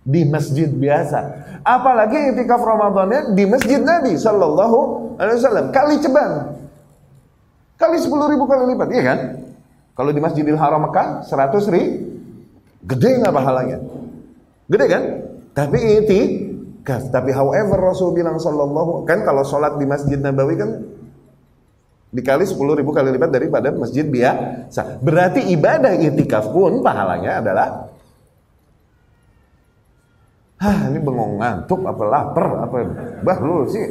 di masjid biasa. Apalagi itikaf Ramadannya di masjid Nabi Shallallahu Alaihi Wasallam. Kali ceban, kali sepuluh ribu kali lipat, iya kan? Kalau di Masjidil Haram Mekah seratus ribu, gede nggak pahalanya? Gede kan? Tapi itikaf. Tapi however Rasul bilang Shallallahu kan kalau sholat di Masjid Nabawi kan dikali sepuluh ribu kali lipat daripada masjid biasa. Berarti ibadah itikaf pun pahalanya adalah Hah, ini bengong ngantuk apa lapar apa bah lu sih.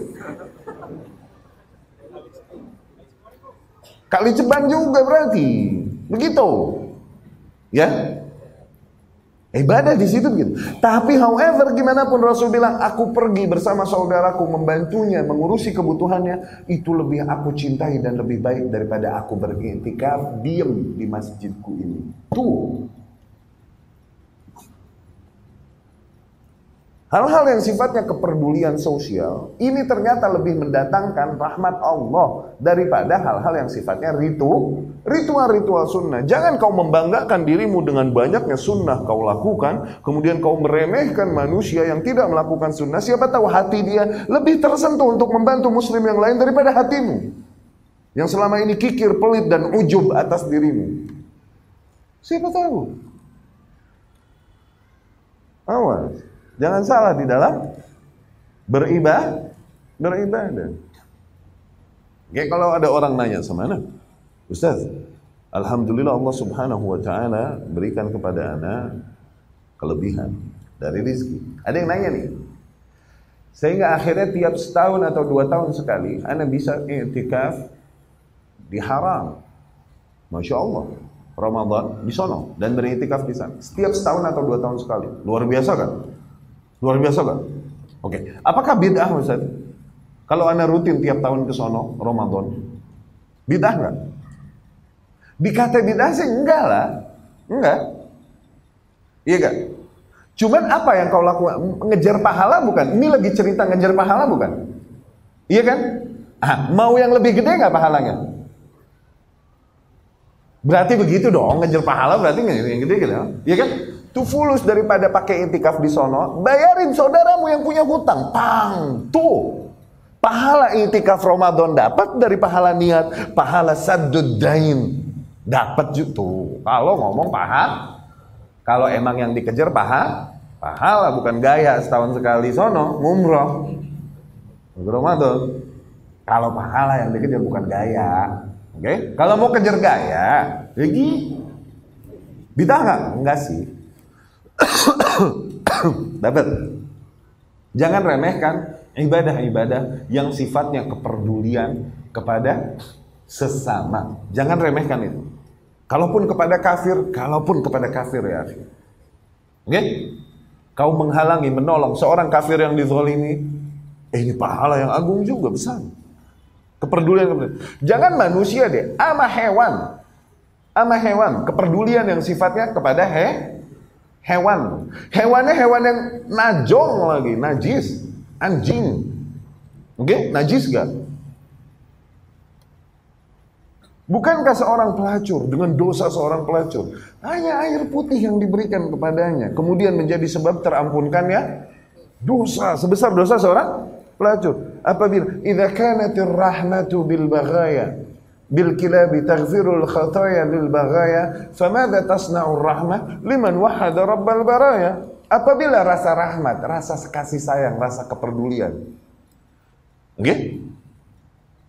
Kali ceban juga berarti. Begitu. Ya. Ibadah di situ begitu. Tapi however gimana pun Rasul bilang aku pergi bersama saudaraku membantunya mengurusi kebutuhannya itu lebih aku cintai dan lebih baik daripada aku beriktikaf diam di masjidku ini. Tuh Hal-hal yang sifatnya kepedulian sosial ini ternyata lebih mendatangkan rahmat Allah daripada hal-hal yang sifatnya ritu, ritual-ritual sunnah. Jangan kau membanggakan dirimu dengan banyaknya sunnah kau lakukan, kemudian kau meremehkan manusia yang tidak melakukan sunnah. Siapa tahu hati dia lebih tersentuh untuk membantu muslim yang lain daripada hatimu. Yang selama ini kikir, pelit, dan ujub atas dirimu. Siapa tahu? Awas. Jangan salah di dalam beribadah, beribadah. Kayak kalau ada orang nanya sama anak, Ustaz, Alhamdulillah Allah subhanahu wa ta'ala berikan kepada anak kelebihan dari rizki. Ada yang nanya nih, sehingga akhirnya tiap setahun atau dua tahun sekali, anak bisa iktikaf di haram. Masya Allah. Ramadan di sono dan beriktikaf di sana. Setiap setahun atau dua tahun sekali. Luar biasa kan? Luar biasa kan? Oke. Okay. Apakah bid'ah Ustaz? Kalau Anda rutin tiap tahun ke sono Ramadan, bid'ah enggak? Dikata bid'ah sih enggak lah. Enggak. Iya kan? Cuman apa yang kau lakukan? Ngejar pahala bukan? Ini lagi cerita ngejar pahala bukan? Iya kan? Ah, mau yang lebih gede nggak pahalanya? Berarti begitu dong, ngejar pahala berarti yang gede gitu. Iya kan? Tuh fulus daripada pakai intikaf di sono, bayarin saudaramu yang punya hutang. Pang, tuh. Pahala intikaf Ramadan dapat dari pahala niat, pahala saddudain dapat tuh. Kalau ngomong pahala, kalau emang yang dikejar pahala, pahala bukan gaya setahun sekali sono ngumroh. Ramadan. Kalau pahala yang dikejar bukan gaya. Oke? Okay? Kalau mau kejar gaya, lagi Bid'ah nggak? Enggak sih. Dapat. Jangan remehkan ibadah-ibadah yang sifatnya kepedulian kepada sesama. Jangan remehkan itu. Kalaupun kepada kafir, kalaupun kepada kafir ya. Oke? Okay? Kau menghalangi, menolong seorang kafir yang dizalimi, eh, ini pahala yang agung juga besar. Kepedulian, kepedulian. Jangan manusia deh, ama hewan. Ama hewan, kepedulian yang sifatnya kepada he, hewan. Hewannya hewan yang najong lagi, najis, anjing. Oke, okay? najis gak? Bukankah seorang pelacur dengan dosa seorang pelacur hanya air putih yang diberikan kepadanya kemudian menjadi sebab terampunkan ya dosa sebesar dosa seorang pelacur apabila idza kanatir rahmatu bil baghaya bil kilabi taghfirul khataya lil baghaya famadha tasna'ur rahmah liman wahada rabbal baraya. Apabila rasa rahmat rasa kasih sayang rasa kepedulian oke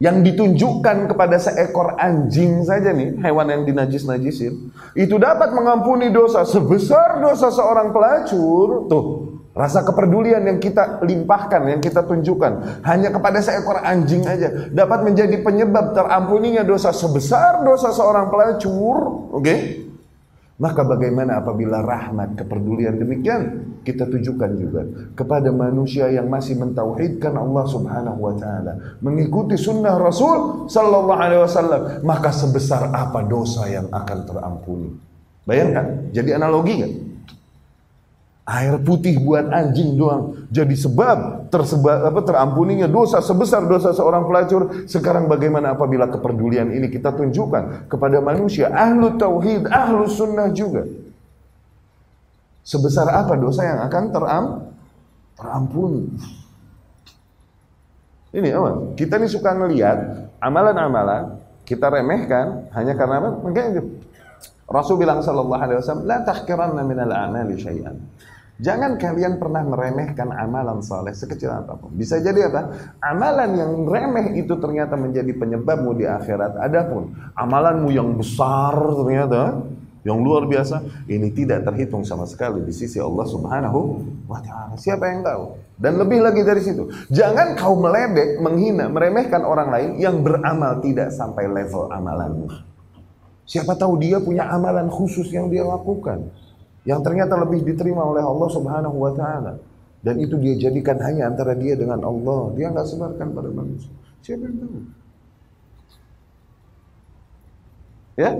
yang ditunjukkan kepada seekor anjing saja nih, hewan yang dinajis-najisin, itu dapat mengampuni dosa sebesar dosa seorang pelacur. Tuh, rasa kepedulian yang kita limpahkan, yang kita tunjukkan hanya kepada seekor anjing aja dapat menjadi penyebab terampuninya dosa sebesar dosa seorang pelacur. Oke? Okay? Maka bagaimana apabila rahmat kepedulian demikian kita tujukan juga kepada manusia yang masih mentauhidkan Allah Subhanahu wa taala, mengikuti sunnah Rasul sallallahu alaihi wasallam, maka sebesar apa dosa yang akan terampuni. Bayangkan, jadi analogi kan? Air putih buat anjing doang jadi sebab tersebar apa terampuninya dosa sebesar dosa seorang pelacur. Sekarang bagaimana apabila kepedulian ini kita tunjukkan kepada manusia ahlu tauhid, ahlu sunnah juga. Sebesar apa dosa yang akan teram terampuni? Ini apa? Kita ini suka ngelihat amalan-amalan kita remehkan hanya karena apa? Makanya Rasul bilang sallallahu alaihi wasallam, "La tahqiranna minal a'mali syai'an." Jangan kalian pernah meremehkan amalan saleh sekecil apa pun. Bisa jadi apa? Amalan yang remeh itu ternyata menjadi penyebabmu di akhirat. Adapun amalanmu yang besar ternyata yang luar biasa ini tidak terhitung sama sekali di sisi Allah Subhanahu wa taala. Siapa yang tahu? Dan lebih lagi dari situ, jangan kau meledek, menghina, meremehkan orang lain yang beramal tidak sampai level amalanmu. Siapa tahu dia punya amalan khusus yang dia lakukan yang ternyata lebih diterima oleh Allah Subhanahu wa taala. Dan itu dia jadikan hanya antara dia dengan Allah. Dia nggak sebarkan pada manusia. Siapa yang tahu? Ya?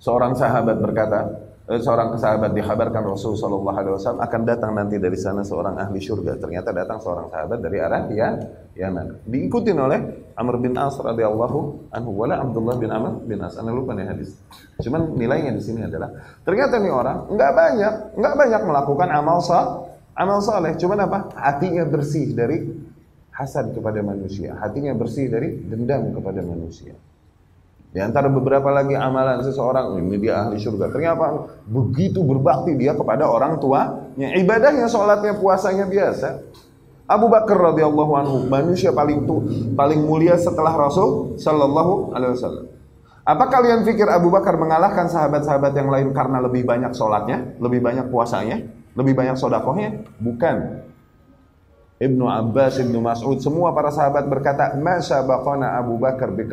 Seorang sahabat berkata seorang sahabat dikabarkan Rasul Shallallahu Alaihi Wasallam akan datang nanti dari sana seorang ahli surga. Ternyata datang seorang sahabat dari arah ya Yaman. Diikutin oleh Amr bin As radhiyallahu anhu wala Abdullah bin Amr bin As. Anda lupa nih hadis. Cuman nilainya di sini adalah ternyata nih orang nggak banyak nggak banyak melakukan amal sah amal saleh. Cuman apa? Hatinya bersih dari hasad kepada manusia. Hatinya bersih dari dendam kepada manusia. Di antara beberapa lagi amalan seseorang ini dia ahli surga. Ternyata begitu berbakti dia kepada orang tuanya. Ibadahnya, sholatnya, puasanya biasa. Abu Bakar radhiyallahu anhu manusia paling tu, paling mulia setelah Rasul sallallahu alaihi wasallam. Apa kalian pikir Abu Bakar mengalahkan sahabat-sahabat yang lain karena lebih banyak sholatnya, lebih banyak puasanya, lebih banyak sodakohnya? Bukan. Ibnu Abbas, Ibnu Mas'ud, semua para sahabat berkata, "Masa bakona Abu Bakar bi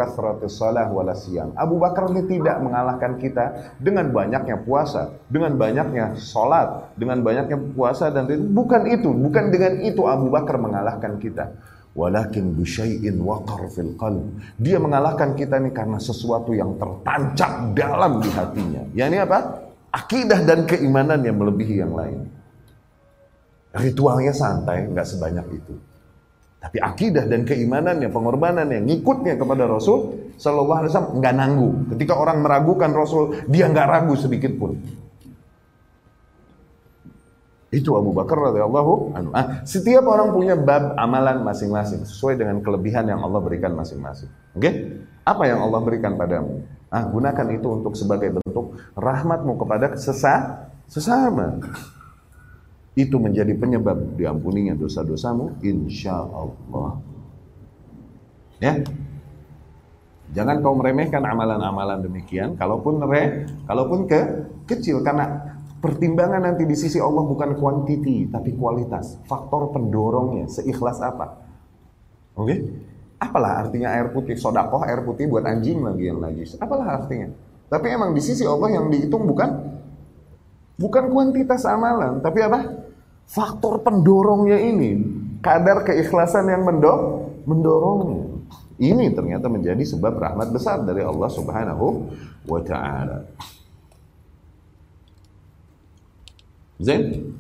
salah wala siyam." Abu Bakar ini tidak mengalahkan kita dengan banyaknya puasa, dengan banyaknya salat, dengan banyaknya puasa dan itu bukan itu, bukan dengan itu Abu Bakar mengalahkan kita. Walakin bisyai'in waqar fil qalb. Dia mengalahkan kita ini karena sesuatu yang tertancap dalam di hatinya. Yani apa? Akidah dan keimanan yang melebihi yang lain. Ritualnya santai, nggak sebanyak itu. Tapi akidah dan keimanannya, pengorbanannya, ngikutnya kepada Rasul Shallallahu Alaihi Wasallam nggak nanggu. Ketika orang meragukan Rasul, dia nggak ragu sedikit pun. Itu Abu Bakar radhiyallahu anhu. Ah, setiap orang punya bab amalan masing-masing sesuai dengan kelebihan yang Allah berikan masing-masing. Oke? Okay? Apa yang Allah berikan padamu? Ah, gunakan itu untuk sebagai bentuk rahmatmu kepada sesa sesama itu menjadi penyebab diampuninya dosa-dosamu insya Allah ya jangan kau meremehkan amalan-amalan demikian kalaupun re kalaupun ke kecil karena pertimbangan nanti di sisi Allah bukan kuantiti tapi kualitas faktor pendorongnya seikhlas apa oke okay? Apalah artinya air putih? Sodakoh air putih buat anjing lagi yang najis. Apalah artinya? Tapi emang di sisi Allah yang dihitung bukan bukan kuantitas amalan, tapi apa? Faktor pendorongnya ini, kadar keikhlasan yang mendorong, mendorongnya. Ini ternyata menjadi sebab rahmat besar dari Allah Subhanahu wa taala. Zain.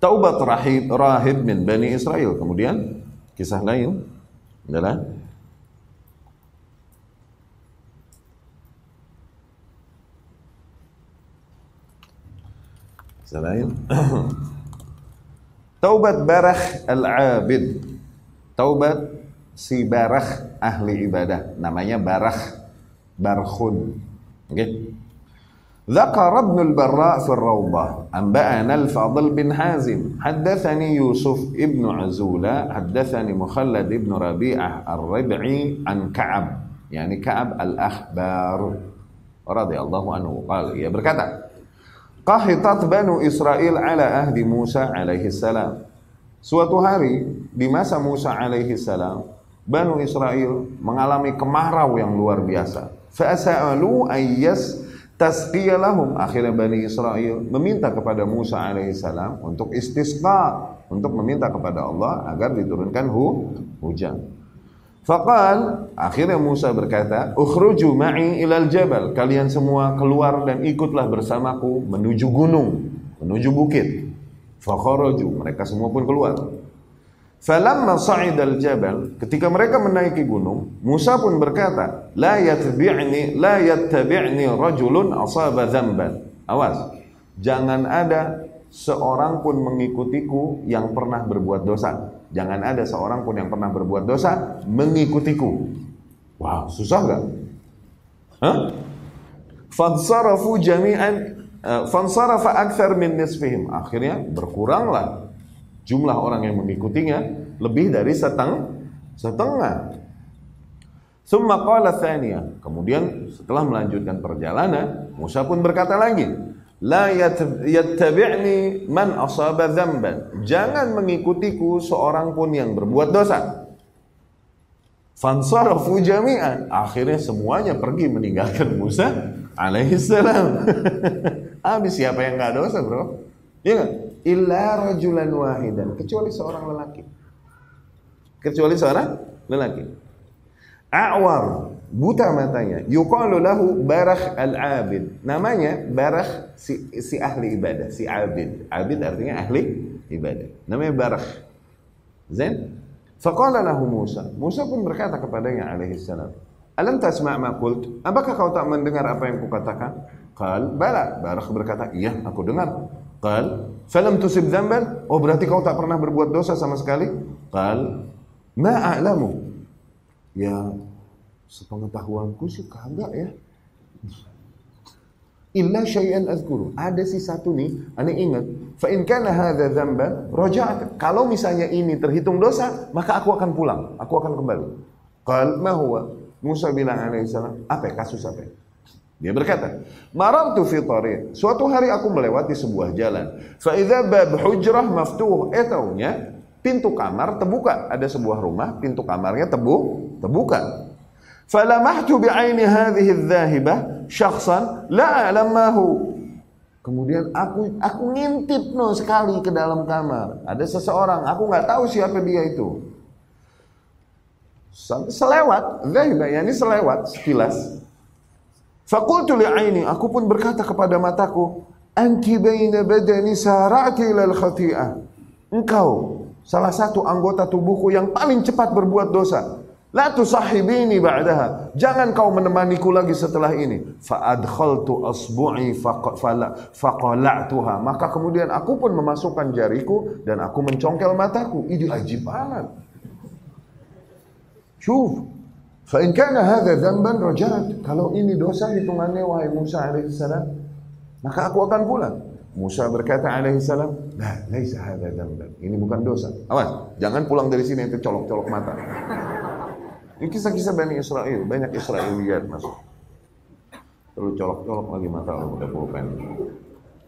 Taubat rahib rahib min Bani Israel. Kemudian kisah lain adalah kisah lain Taubat Barakh Al-Abid. Taubat si Barakh ahli ibadah. Namanya Barakh Barkhun. Oke. ذكر ابن البراء في الروضة أنبأنا الفضل بن حازم حدثني يوسف ابن عزولة حدثني مخلد ابن ربيعة الربعي عن كعب يعني كعب الأخبار رضي الله عنه قال يا berkata Qahitat Banu Israel ala ahdi Musa alaihi salam. Suatu hari di masa Musa alaihi salam, Banu Israel mengalami kemarau yang luar biasa. Fa'sa'alu ayyas tasqiyalahum. Akhirnya Bani Israel meminta kepada Musa alaihissalam untuk istisqa, untuk meminta kepada Allah agar diturunkan hu, hujan. Faqal, akhirnya Musa berkata, "Ukhruju ma'i ilal jabal." Kalian semua keluar dan ikutlah bersamaku menuju gunung, menuju bukit. Fakharaju, mereka semua pun keluar. Falamma sa'idal jabal, ketika mereka menaiki gunung, Musa pun berkata, "La yatbi'ni, la yattabi'ni rajulun asaba dzamban." Awas, jangan ada seorang pun mengikutiku yang pernah berbuat dosa. Jangan ada seorang pun yang pernah berbuat dosa mengikutiku. Wow, susah gak? Hah? Fansarafu jami'an uh, fansarafa akthar min nisfihim. Akhirnya berkuranglah jumlah orang yang mengikutinya lebih dari seteng setengah. Summa qala Kemudian setelah melanjutkan perjalanan, Musa pun berkata lagi, La yattabi'ni man asaba dzamban. Jangan mengikutiku seorang pun yang berbuat dosa. Fansarafu jami'an. Akhirnya semuanya pergi meninggalkan Musa alaihi salam. Habis siapa yang nggak dosa, Bro? Iya enggak? illa rajulan wahidan kecuali seorang lelaki kecuali seorang lelaki A'war buta matanya. Yuqalu lahu barakh al-abid. Namanya barakh si, si ahli ibadah si abid. Abid artinya ahli ibadah. Namanya barakh zain? Faqala lahu Musa. Musa pun berkata kepadanya alaihi salam alam tasma' ma qult? Apakah kau tak mendengar apa yang kukatakan? Qal bala. Barakh berkata iya aku dengar. Qal, falam tusib dzamban? Oh, berarti kau tak pernah berbuat dosa sama sekali? Qal, ma a'lamu. Ya, sepengetahuanku sih kagak ya. Illa syai'an azkuru. Ada sih satu nih, aneh ingat. Fa in kana hadza dzamban, raja'at. Kalau misalnya ini terhitung dosa, maka aku akan pulang, aku akan kembali. Qal, ma huwa? Musa bilang alaihi salam, apa ya, kasus apa? Ya? Dia berkata, "Marartu fi tariq." Suatu hari aku melewati sebuah jalan. Fa idza bab hujrah maftuh. Eh taunya pintu kamar terbuka. Ada sebuah rumah, pintu kamarnya tebu terbuka. Falamahtu bi'aini hadhihi adh-dhahibah syakhsan la a'lamahu. Kemudian aku aku ngintip no sekali ke dalam kamar. Ada seseorang, aku nggak tahu siapa dia itu. Selewat, dhahibah, yani selewat sekilas. Fakultu li'aini, aku pun berkata kepada mataku, Anti baina badani sara'ti ilal khati'ah. Engkau salah satu anggota tubuhku yang paling cepat berbuat dosa. La tusahibini ba'daha. Jangan kau menemaniku lagi setelah ini. Fa'adkhaltu asbu'i faqala'tuha. Maka kemudian aku pun memasukkan jariku dan aku mencongkel mataku. Ini ajib amat. Syuf. Fa in kana hadza dzamban rajat. Kalau ini dosa hitungannya wahai Musa alaihissalam, maka aku akan pulang. Musa berkata alaihissalam, "La, laisa hadza dzamban." Ini bukan dosa. Awas, jangan pulang dari sini itu colok-colok mata. Ini kisah-kisah Bani Israel, banyak Israeliat masuk. Terus colok-colok lagi mata orang udah pulpen.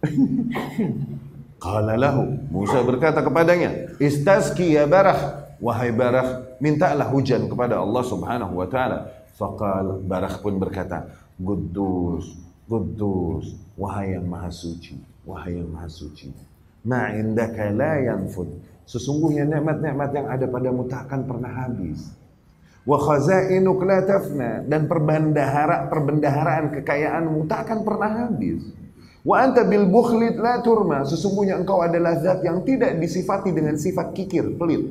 Qala lahu, Musa berkata kepadanya, "Istasqi ya barah." wahai Barakh, mintalah hujan kepada Allah Subhanahu wa taala. Faqal Barakh pun berkata, Kudus, Kudus, wahai yang maha suci, wahai yang maha suci. Ma indaka la yanfud. Sesungguhnya nikmat-nikmat yang ada padamu tak pernah habis. Wa tafna dan perbendahara perbendaharaan kekayaanmu tak akan pernah habis. Wa anta bil bukhlit la turma. Sesungguhnya engkau adalah zat yang tidak disifati dengan sifat kikir, pelit.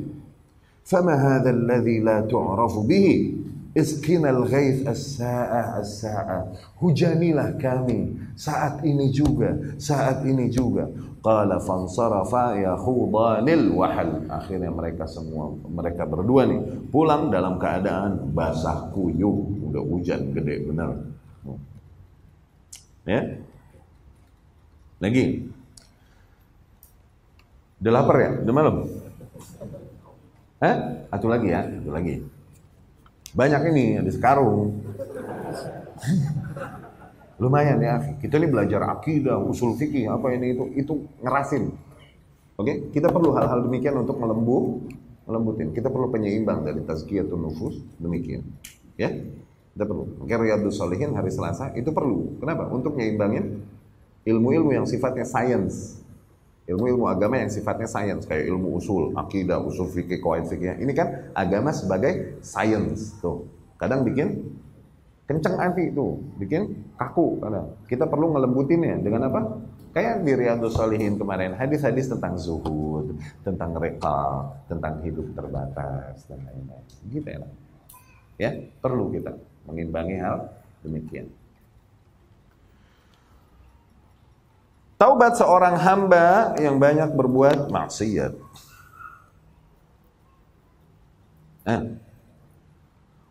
Fama hadzal ladzi la tu'rafu bihi Iskinal ghaith as-sa'ah as-sa'ah. Hujanilah kami saat ini juga, saat ini juga. Qala fansarafa yakhudanil wahal. Akhirnya mereka semua, mereka berdua nih pulang dalam keadaan basah kuyup. Udah hujan gede benar. Ya. Lagi. Udah lapar ya? Udah malam? Hah? Satu lagi ya, satu lagi. Banyak ini, ada sekarung. Lumayan ya, kita ini belajar akidah, usul fikih, apa ini itu, itu ngerasin. Oke, kita perlu hal-hal demikian untuk melembut, melembutin. Kita perlu penyeimbang dari tazkiyatun nufus, demikian. Ya, kita perlu. Oke, Riyadus Solihin hari Selasa itu perlu. Kenapa? Untuk menyeimbangin ilmu-ilmu yang sifatnya sains, ilmu-ilmu agama yang sifatnya sains kayak ilmu usul, akidah, usul fikih, kawaid fikih. Ini kan agama sebagai sains tuh. Kadang bikin kenceng hati itu, bikin kaku kadang. Kita perlu ngelembutinnya dengan apa? Kayak di Riyadus Salihin kemarin, hadis-hadis tentang zuhud, tentang reka, tentang hidup terbatas dan lain-lain. Gitu ya. Ya, perlu kita mengimbangi hal demikian. Taubat seorang hamba yang banyak berbuat maksiat. Eh.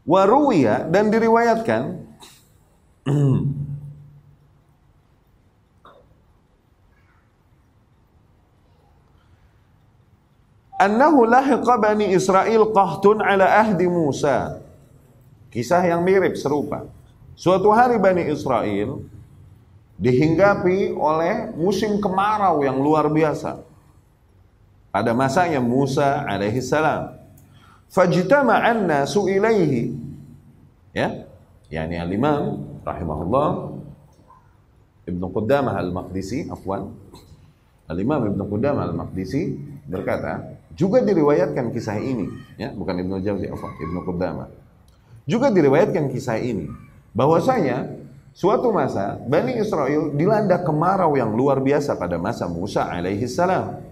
Waruya dan diriwayatkan annahu lahiqa bani Israel qahtun ala ahdi Musa. Kisah yang mirip serupa. Suatu hari Bani Israel dihinggapi oleh musim kemarau yang luar biasa. Pada masanya Musa alaihi salam. Fajtama'an nasu ilaihi. Ya. Yani al-Imam rahimahullah Ibnu Qudamah al-Maqdisi, afwan. Al-Imam Ibnu Qudamah al-Maqdisi berkata, juga diriwayatkan kisah ini, ya, bukan Ibnu Jauzi, afwan, Ibnu Qudamah. Juga diriwayatkan kisah ini bahwasanya Suatu masa Bani Israel dilanda kemarau yang luar biasa pada masa Musa alaihi salam.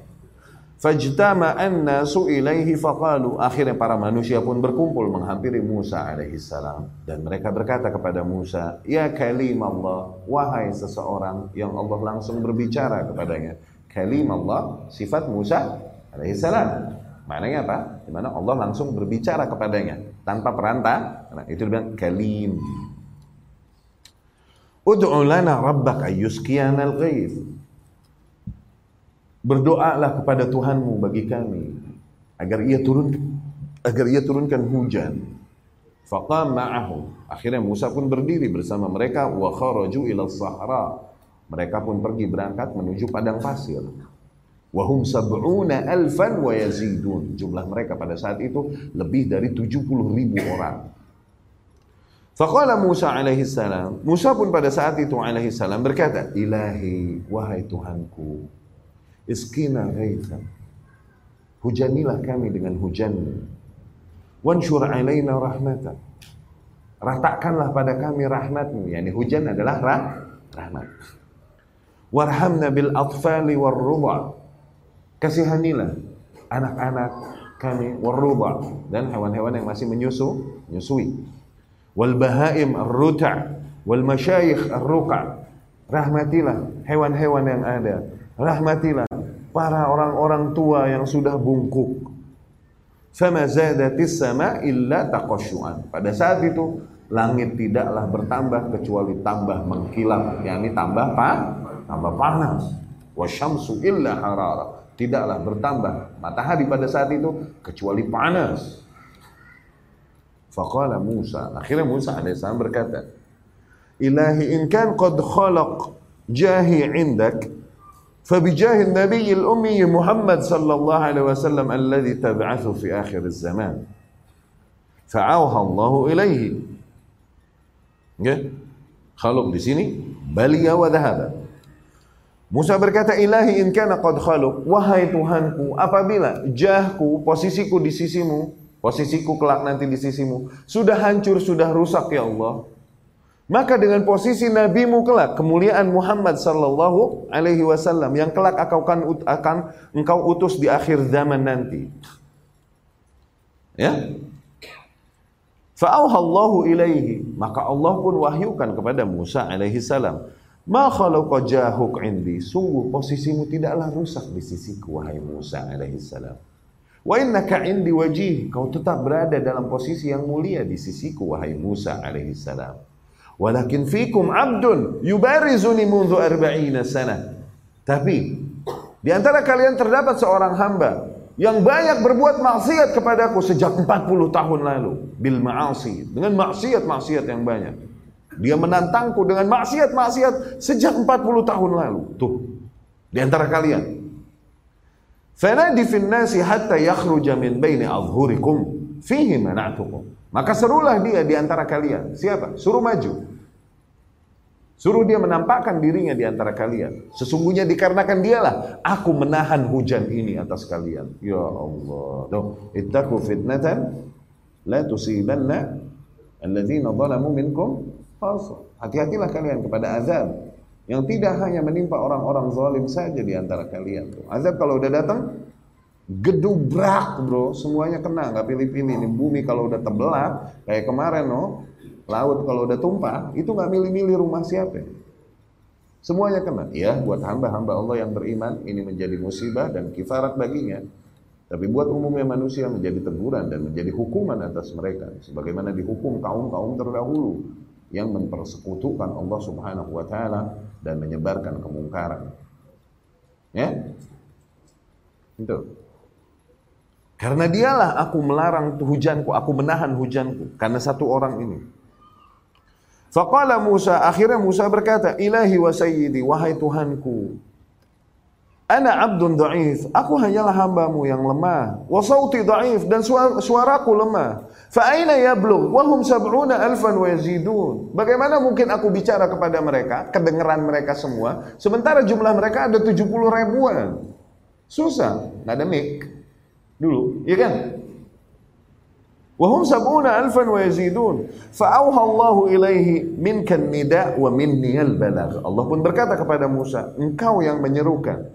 Fajtama'an nasu ilaihi faqalu. Akhirnya para manusia pun berkumpul menghampiri Musa alaihi salam dan mereka berkata kepada Musa, "Ya kalim Allah, wahai seseorang yang Allah langsung berbicara kepadanya." Kalim Allah sifat Musa alaihi salam. Maknanya apa? Di mana Allah langsung berbicara kepadanya tanpa perantara. Nah, itu dibilang kalim. Ud'u lana rabbak ayyuskiyana al-ghaith. Berdoalah kepada Tuhanmu bagi kami agar ia turun agar ia turunkan hujan. Faqam ma'ahu. Akhirnya Musa pun berdiri bersama mereka wa kharaju ila sahra. Mereka pun pergi berangkat menuju padang pasir. Wahum sab'una alfan wa yazidun. Jumlah mereka pada saat itu lebih dari 70 ribu orang. Faqala Musa alaihi salam, Musa pun pada saat itu alaihi salam berkata, Ilahi, wahai Tuhanku, iskina ghaithan. Hujanilah kami dengan hujanmu. Wansyur alaina rahmatan. Ratakanlah pada kami rahmatmu. Yani hujan adalah rah rahmat. Warhamna bil atfali warruba. Kasihanilah anak-anak kami warruba dan hewan-hewan yang masih menyusu, menyusui wal bahaim ar-ruta' wal masyayikh ar-ruqa' rahmatilah hewan-hewan yang ada rahmatilah para orang-orang tua yang sudah bungkuk. Fama zadatis sama illa taqasyuan pada saat itu langit tidaklah bertambah kecuali tambah mengkilap yakni tambah pa tambah panas. Wasyamsu illa harara. Tidaklah bertambah matahari pada saat itu kecuali panas. Faqala Musa. Akhirnya Musa alaihissalam berkata, Ilahi in kan qad khalaq jahi indak فبجاه النبي الأمي محمد صلى الله عليه وسلم الذي تبعث في آخر الزمان فأوحى الله إليه Okay. Khaluk di sini balia wa dhahaba. Musa berkata, "Ilahi in kana qad khaluk, wahai Tuhanku, apabila jahku, posisiku di sisimu, posisiku kelak nanti di sisimu, sudah hancur, sudah rusak ya Allah, maka dengan posisi nabimu kelak, kemuliaan Muhammad sallallahu alaihi wasallam yang kelak akan akan engkau utus di akhir zaman nanti." Ya, Fa'auhallahu ilaihi. Maka Allah pun wahyukan kepada Musa alaihi salam. Ma khalaqa jahuk indi. Sungguh posisimu tidaklah rusak di sisiku wahai Musa alaihi salam. Wa innaka indi wajih. Kau tetap berada dalam posisi yang mulia di sisiku wahai Musa alaihi salam. Walakin fikum abdun yubarizuni mundu arba'ina sana. Tapi di antara kalian terdapat seorang hamba yang banyak berbuat maksiat kepadaku sejak 40 tahun lalu. Bil ma'asi dengan maksiat-maksiat yang banyak. Dia menantangku dengan maksiat-maksiat sejak 40 tahun lalu. Tuh di antara kalian. Fanadi fin nasi hatta yakhruja min baini adhhurikum fihi mana'tukum maka serulah dia di antara kalian siapa suruh maju Suruh dia menampakkan dirinya di antara kalian. Sesungguhnya dikarenakan dialah aku menahan hujan ini atas kalian. Ya Allah. Tuh, ittaqu fitnatan la tusibanna alladzina zalamu minkum Hati-hatilah kalian kepada azab yang tidak hanya menimpa orang-orang zalim saja di antara kalian. Azab kalau udah datang gedubrak bro, semuanya kena, nggak pilih-pilih. Ini bumi kalau udah terbelah kayak kemarin no, Laut kalau udah tumpah, itu nggak milih-milih rumah siapa. Semuanya kena. Ya, buat hamba-hamba Allah yang beriman, ini menjadi musibah dan kifarat baginya. Tapi buat umumnya manusia menjadi teguran dan menjadi hukuman atas mereka. Sebagaimana dihukum kaum-kaum terdahulu yang mempersekutukan Allah subhanahu wa ta'ala dan menyebarkan kemungkaran. Ya? Itu. Karena dialah aku melarang hujanku, aku menahan hujanku. Karena satu orang ini. Faqala Musa, akhirnya Musa berkata, Ilahi wa sayyidi, wahai Tuhanku. Ana abdun da'if, aku hanyalah hambamu yang lemah. Wa sauti da'if, dan suara, suaraku lemah. Fa'aina yablugh, wahum sab'una alfan wa yazidun. Bagaimana mungkin aku bicara kepada mereka, kedengeran mereka semua, sementara jumlah mereka ada 70 ribuan. Susah, nggak ada mic. Dulu, iya kan? Wahum sab'una alfan wa yazidun. Fa'auha Allahu ilaihi minkan nida wa minni al-balagh. Allah pun berkata kepada Musa, engkau yang menyerukan.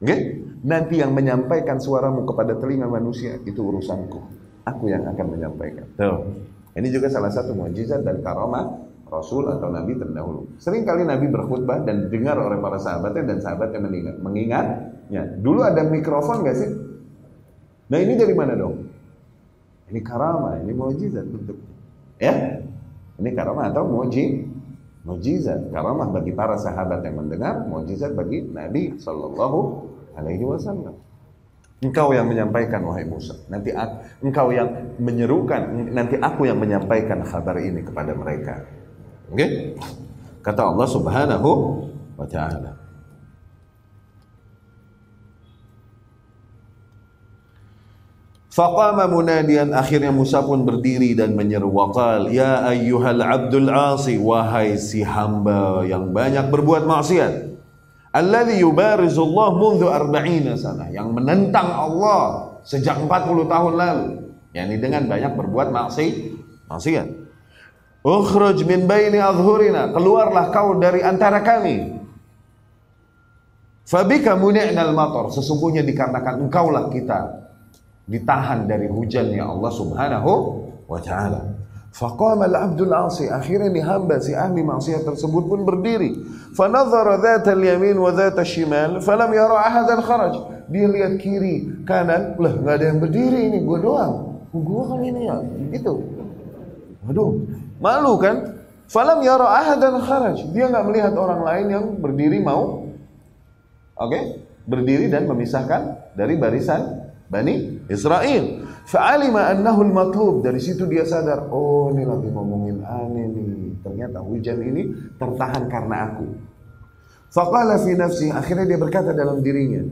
Okay? Nanti yang menyampaikan suaramu kepada telinga manusia, itu urusanku. Aku yang akan menyampaikan. Tuh. Ini juga salah satu mujizat dan karamah Rasul atau Nabi terdahulu. Sering kali Nabi berkhutbah dan didengar oleh para sahabatnya dan sahabatnya mengingat, mengingatnya. Dulu ada mikrofon gak sih? Nah ini dari mana dong? Ini karama, ini mujizat bentuk. Ya? Ini karama atau muji mujizat. Karamah bagi para sahabat yang mendengar, mujizat bagi Nabi sallallahu alaihi wasallam. Engkau yang menyampaikan wahai Musa. Nanti aku, engkau yang menyerukan, nanti aku yang menyampaikan kabar ini kepada mereka. Oke? Okay? Kata Allah Subhanahu wa taala. Faqama munadian akhirnya Musa pun berdiri dan menyeru waqal ya ayyuhal abdul asi wahai si hamba yang banyak berbuat maksiat alladhi yubarizullah mundu arba'ina sana yang menentang Allah sejak 40 tahun lalu. Yakni dengan banyak berbuat maksiat maksiat. Ukhruj min baini adhurina keluarlah kau dari antara kami. Fabika muni'nal matar sesungguhnya dikarenakan engkaulah kita ditahan dari hujannya Allah Subhanahu wa taala. Faqama al-'abdul 'asi, akhirnya ni hamba si ahli maksiat tersebut pun berdiri. Fanadhara dzata al-yamin wa dzata shimal falam yara ahadan kharaj. Dia lihat kiri, kanan, lah enggak ada yang berdiri ini, gua doang. Gua kali ini ya, gitu. Waduh, malu kan? Falam yara ahadan kharaj. Dia enggak melihat orang lain yang berdiri mau Oke, okay? berdiri dan memisahkan dari barisan Bani Israel. Fa'alima annahu al-matlub. Dari situ dia sadar, oh ini lagi ngomongin aneh nih. Ternyata hujan ini tertahan karena aku. Faqala fi nafsi, akhirnya dia berkata dalam dirinya,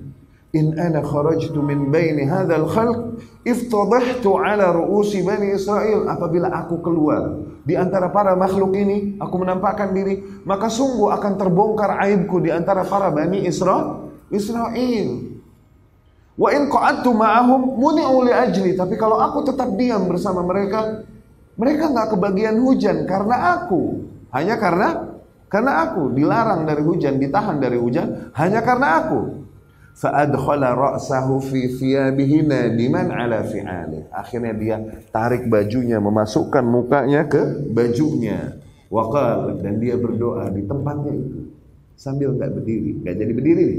In ana kharajtu min baini hadzal khalq iftadahtu ala ru'usi bani Israel apabila aku keluar di antara para makhluk ini aku menampakkan diri maka sungguh akan terbongkar aibku di antara para bani Isra Israel wa in qa'adtu ma'ahum muni'u li ajli tapi kalau aku tetap diam bersama mereka mereka nggak kebagian hujan karena aku hanya karena karena aku dilarang dari hujan ditahan dari hujan hanya karena aku Fa'adkhala ra'sahu fi thiyabihi nadiman ala fi'alih. Akhirnya dia tarik bajunya, memasukkan mukanya ke bajunya. Waqal dan dia berdoa di tempatnya itu sambil nggak berdiri, nggak jadi berdiri.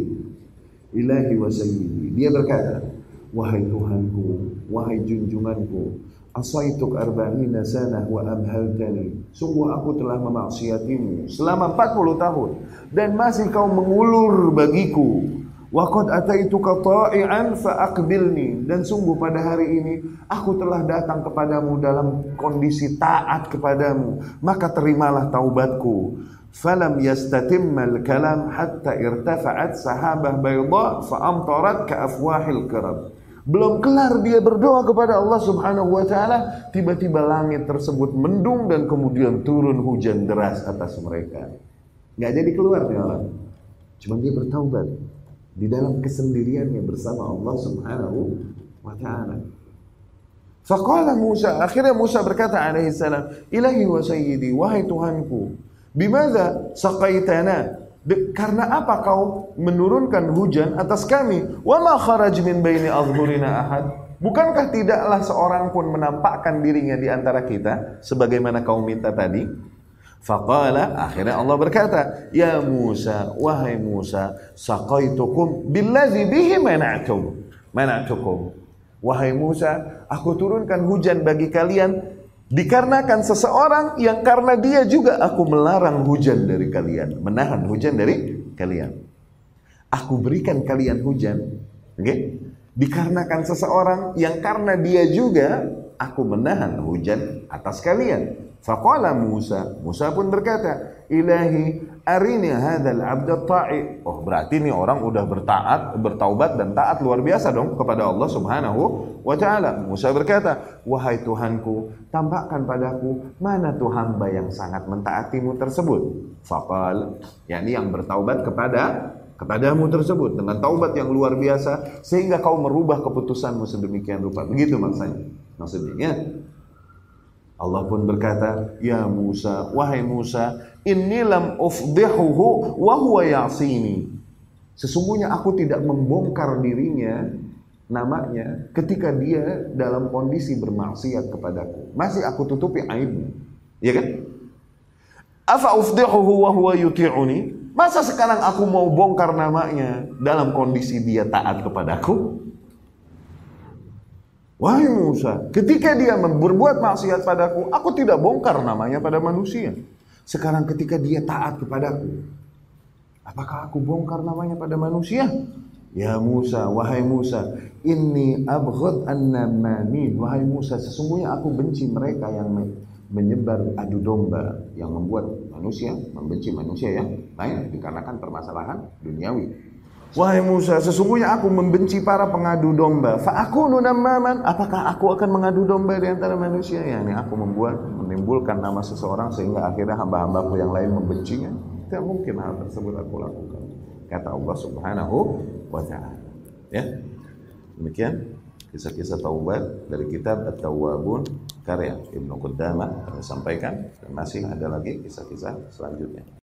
Ilahi wa sayyidi. Dia berkata, wahai Tuhanku, wahai junjunganku, asaituk arba'ina sanah wa amhaltani. Sungguh aku telah memaksiatimu selama 40 tahun dan masih kau mengulur bagiku Wa qad ataituka ta'ian fa'aqbilni dan sungguh pada hari ini aku telah datang kepadamu dalam kondisi taat kepadamu maka terimalah taubatku yastatimmal kalam hatta irtafa'at sahabah bayda fa'amtarat ka afwahil karab belum kelar dia berdoa kepada Allah Subhanahu wa taala tiba-tiba langit tersebut mendung dan kemudian turun hujan deras atas mereka. Nggak jadi keluar nih orang. Cuma dia bertaubat di dalam kesendiriannya bersama Allah Subhanahu wa taala. Faqala Musa, akhirnya Musa berkata alaihi salam, "Ilahi wa sayyidi, wahai Tuhanku, bimadza saqaitana?" karena apa kau menurunkan hujan atas kami? Wa ma kharaj min baini adhhurina ahad? Bukankah tidaklah seorang pun menampakkan dirinya di antara kita sebagaimana kau minta tadi? Faqala akhirnya Allah berkata, "Ya Musa, wahai Musa, saqaitukum billazi bihi mana'tum." Mana'tukum. Wahai Musa, aku turunkan hujan bagi kalian dikarenakan seseorang yang karena dia juga aku melarang hujan dari kalian, menahan hujan dari kalian. Aku berikan kalian hujan, oke? Okay? Dikarenakan seseorang yang karena dia juga aku menahan hujan atas kalian. Faqala Musa, Musa pun berkata, "Ilahi, arini hadzal 'abd ta'i." Oh, berarti ini orang udah bertaat, bertaubat dan taat luar biasa dong kepada Allah Subhanahu wa taala. Musa berkata, "Wahai Tuhanku, tampakkan padaku mana tuh hamba yang sangat mentaatimu tersebut." Faqal, yakni yang bertaubat kepada kepadamu tersebut dengan taubat yang luar biasa sehingga kau merubah keputusanmu sedemikian rupa. Begitu maksudnya. Maksudnya, Allah pun berkata, "Ya Musa, wahai Musa, inni lam ufdihuhu wa huwa ya'sini." Sesungguhnya aku tidak membongkar dirinya namanya ketika dia dalam kondisi bermaksiat kepadaku. Masih aku tutupi aibnya. Ya kan? Afa ufdihuhu wa huwa yuti'uni? Masa sekarang aku mau bongkar namanya dalam kondisi dia taat kepadaku? Wahai Musa, ketika dia berbuat maksiat padaku, aku tidak bongkar namanya pada manusia. Sekarang ketika dia taat kepadaku, apakah aku bongkar namanya pada manusia? Ya Musa, wahai Musa, ini abghad an-namamin. Wahai Musa, sesungguhnya aku benci mereka yang menyebar adu domba yang membuat manusia membenci manusia yang lain dikarenakan permasalahan duniawi. Wahai Musa, sesungguhnya aku membenci para pengadu domba. Fa'akunu namaman. Apakah aku akan mengadu domba di antara manusia? Ya, ini aku membuat, menimbulkan nama seseorang sehingga akhirnya hamba-hambaku yang lain membencinya. Tidak mungkin hal tersebut aku lakukan. Kata Allah Subhanahu wa taala. Ya. Demikian kisah-kisah taubat dari kitab At-Tawwabun karya Ibnu Qudamah sampaikan dan masih ada lagi kisah-kisah selanjutnya.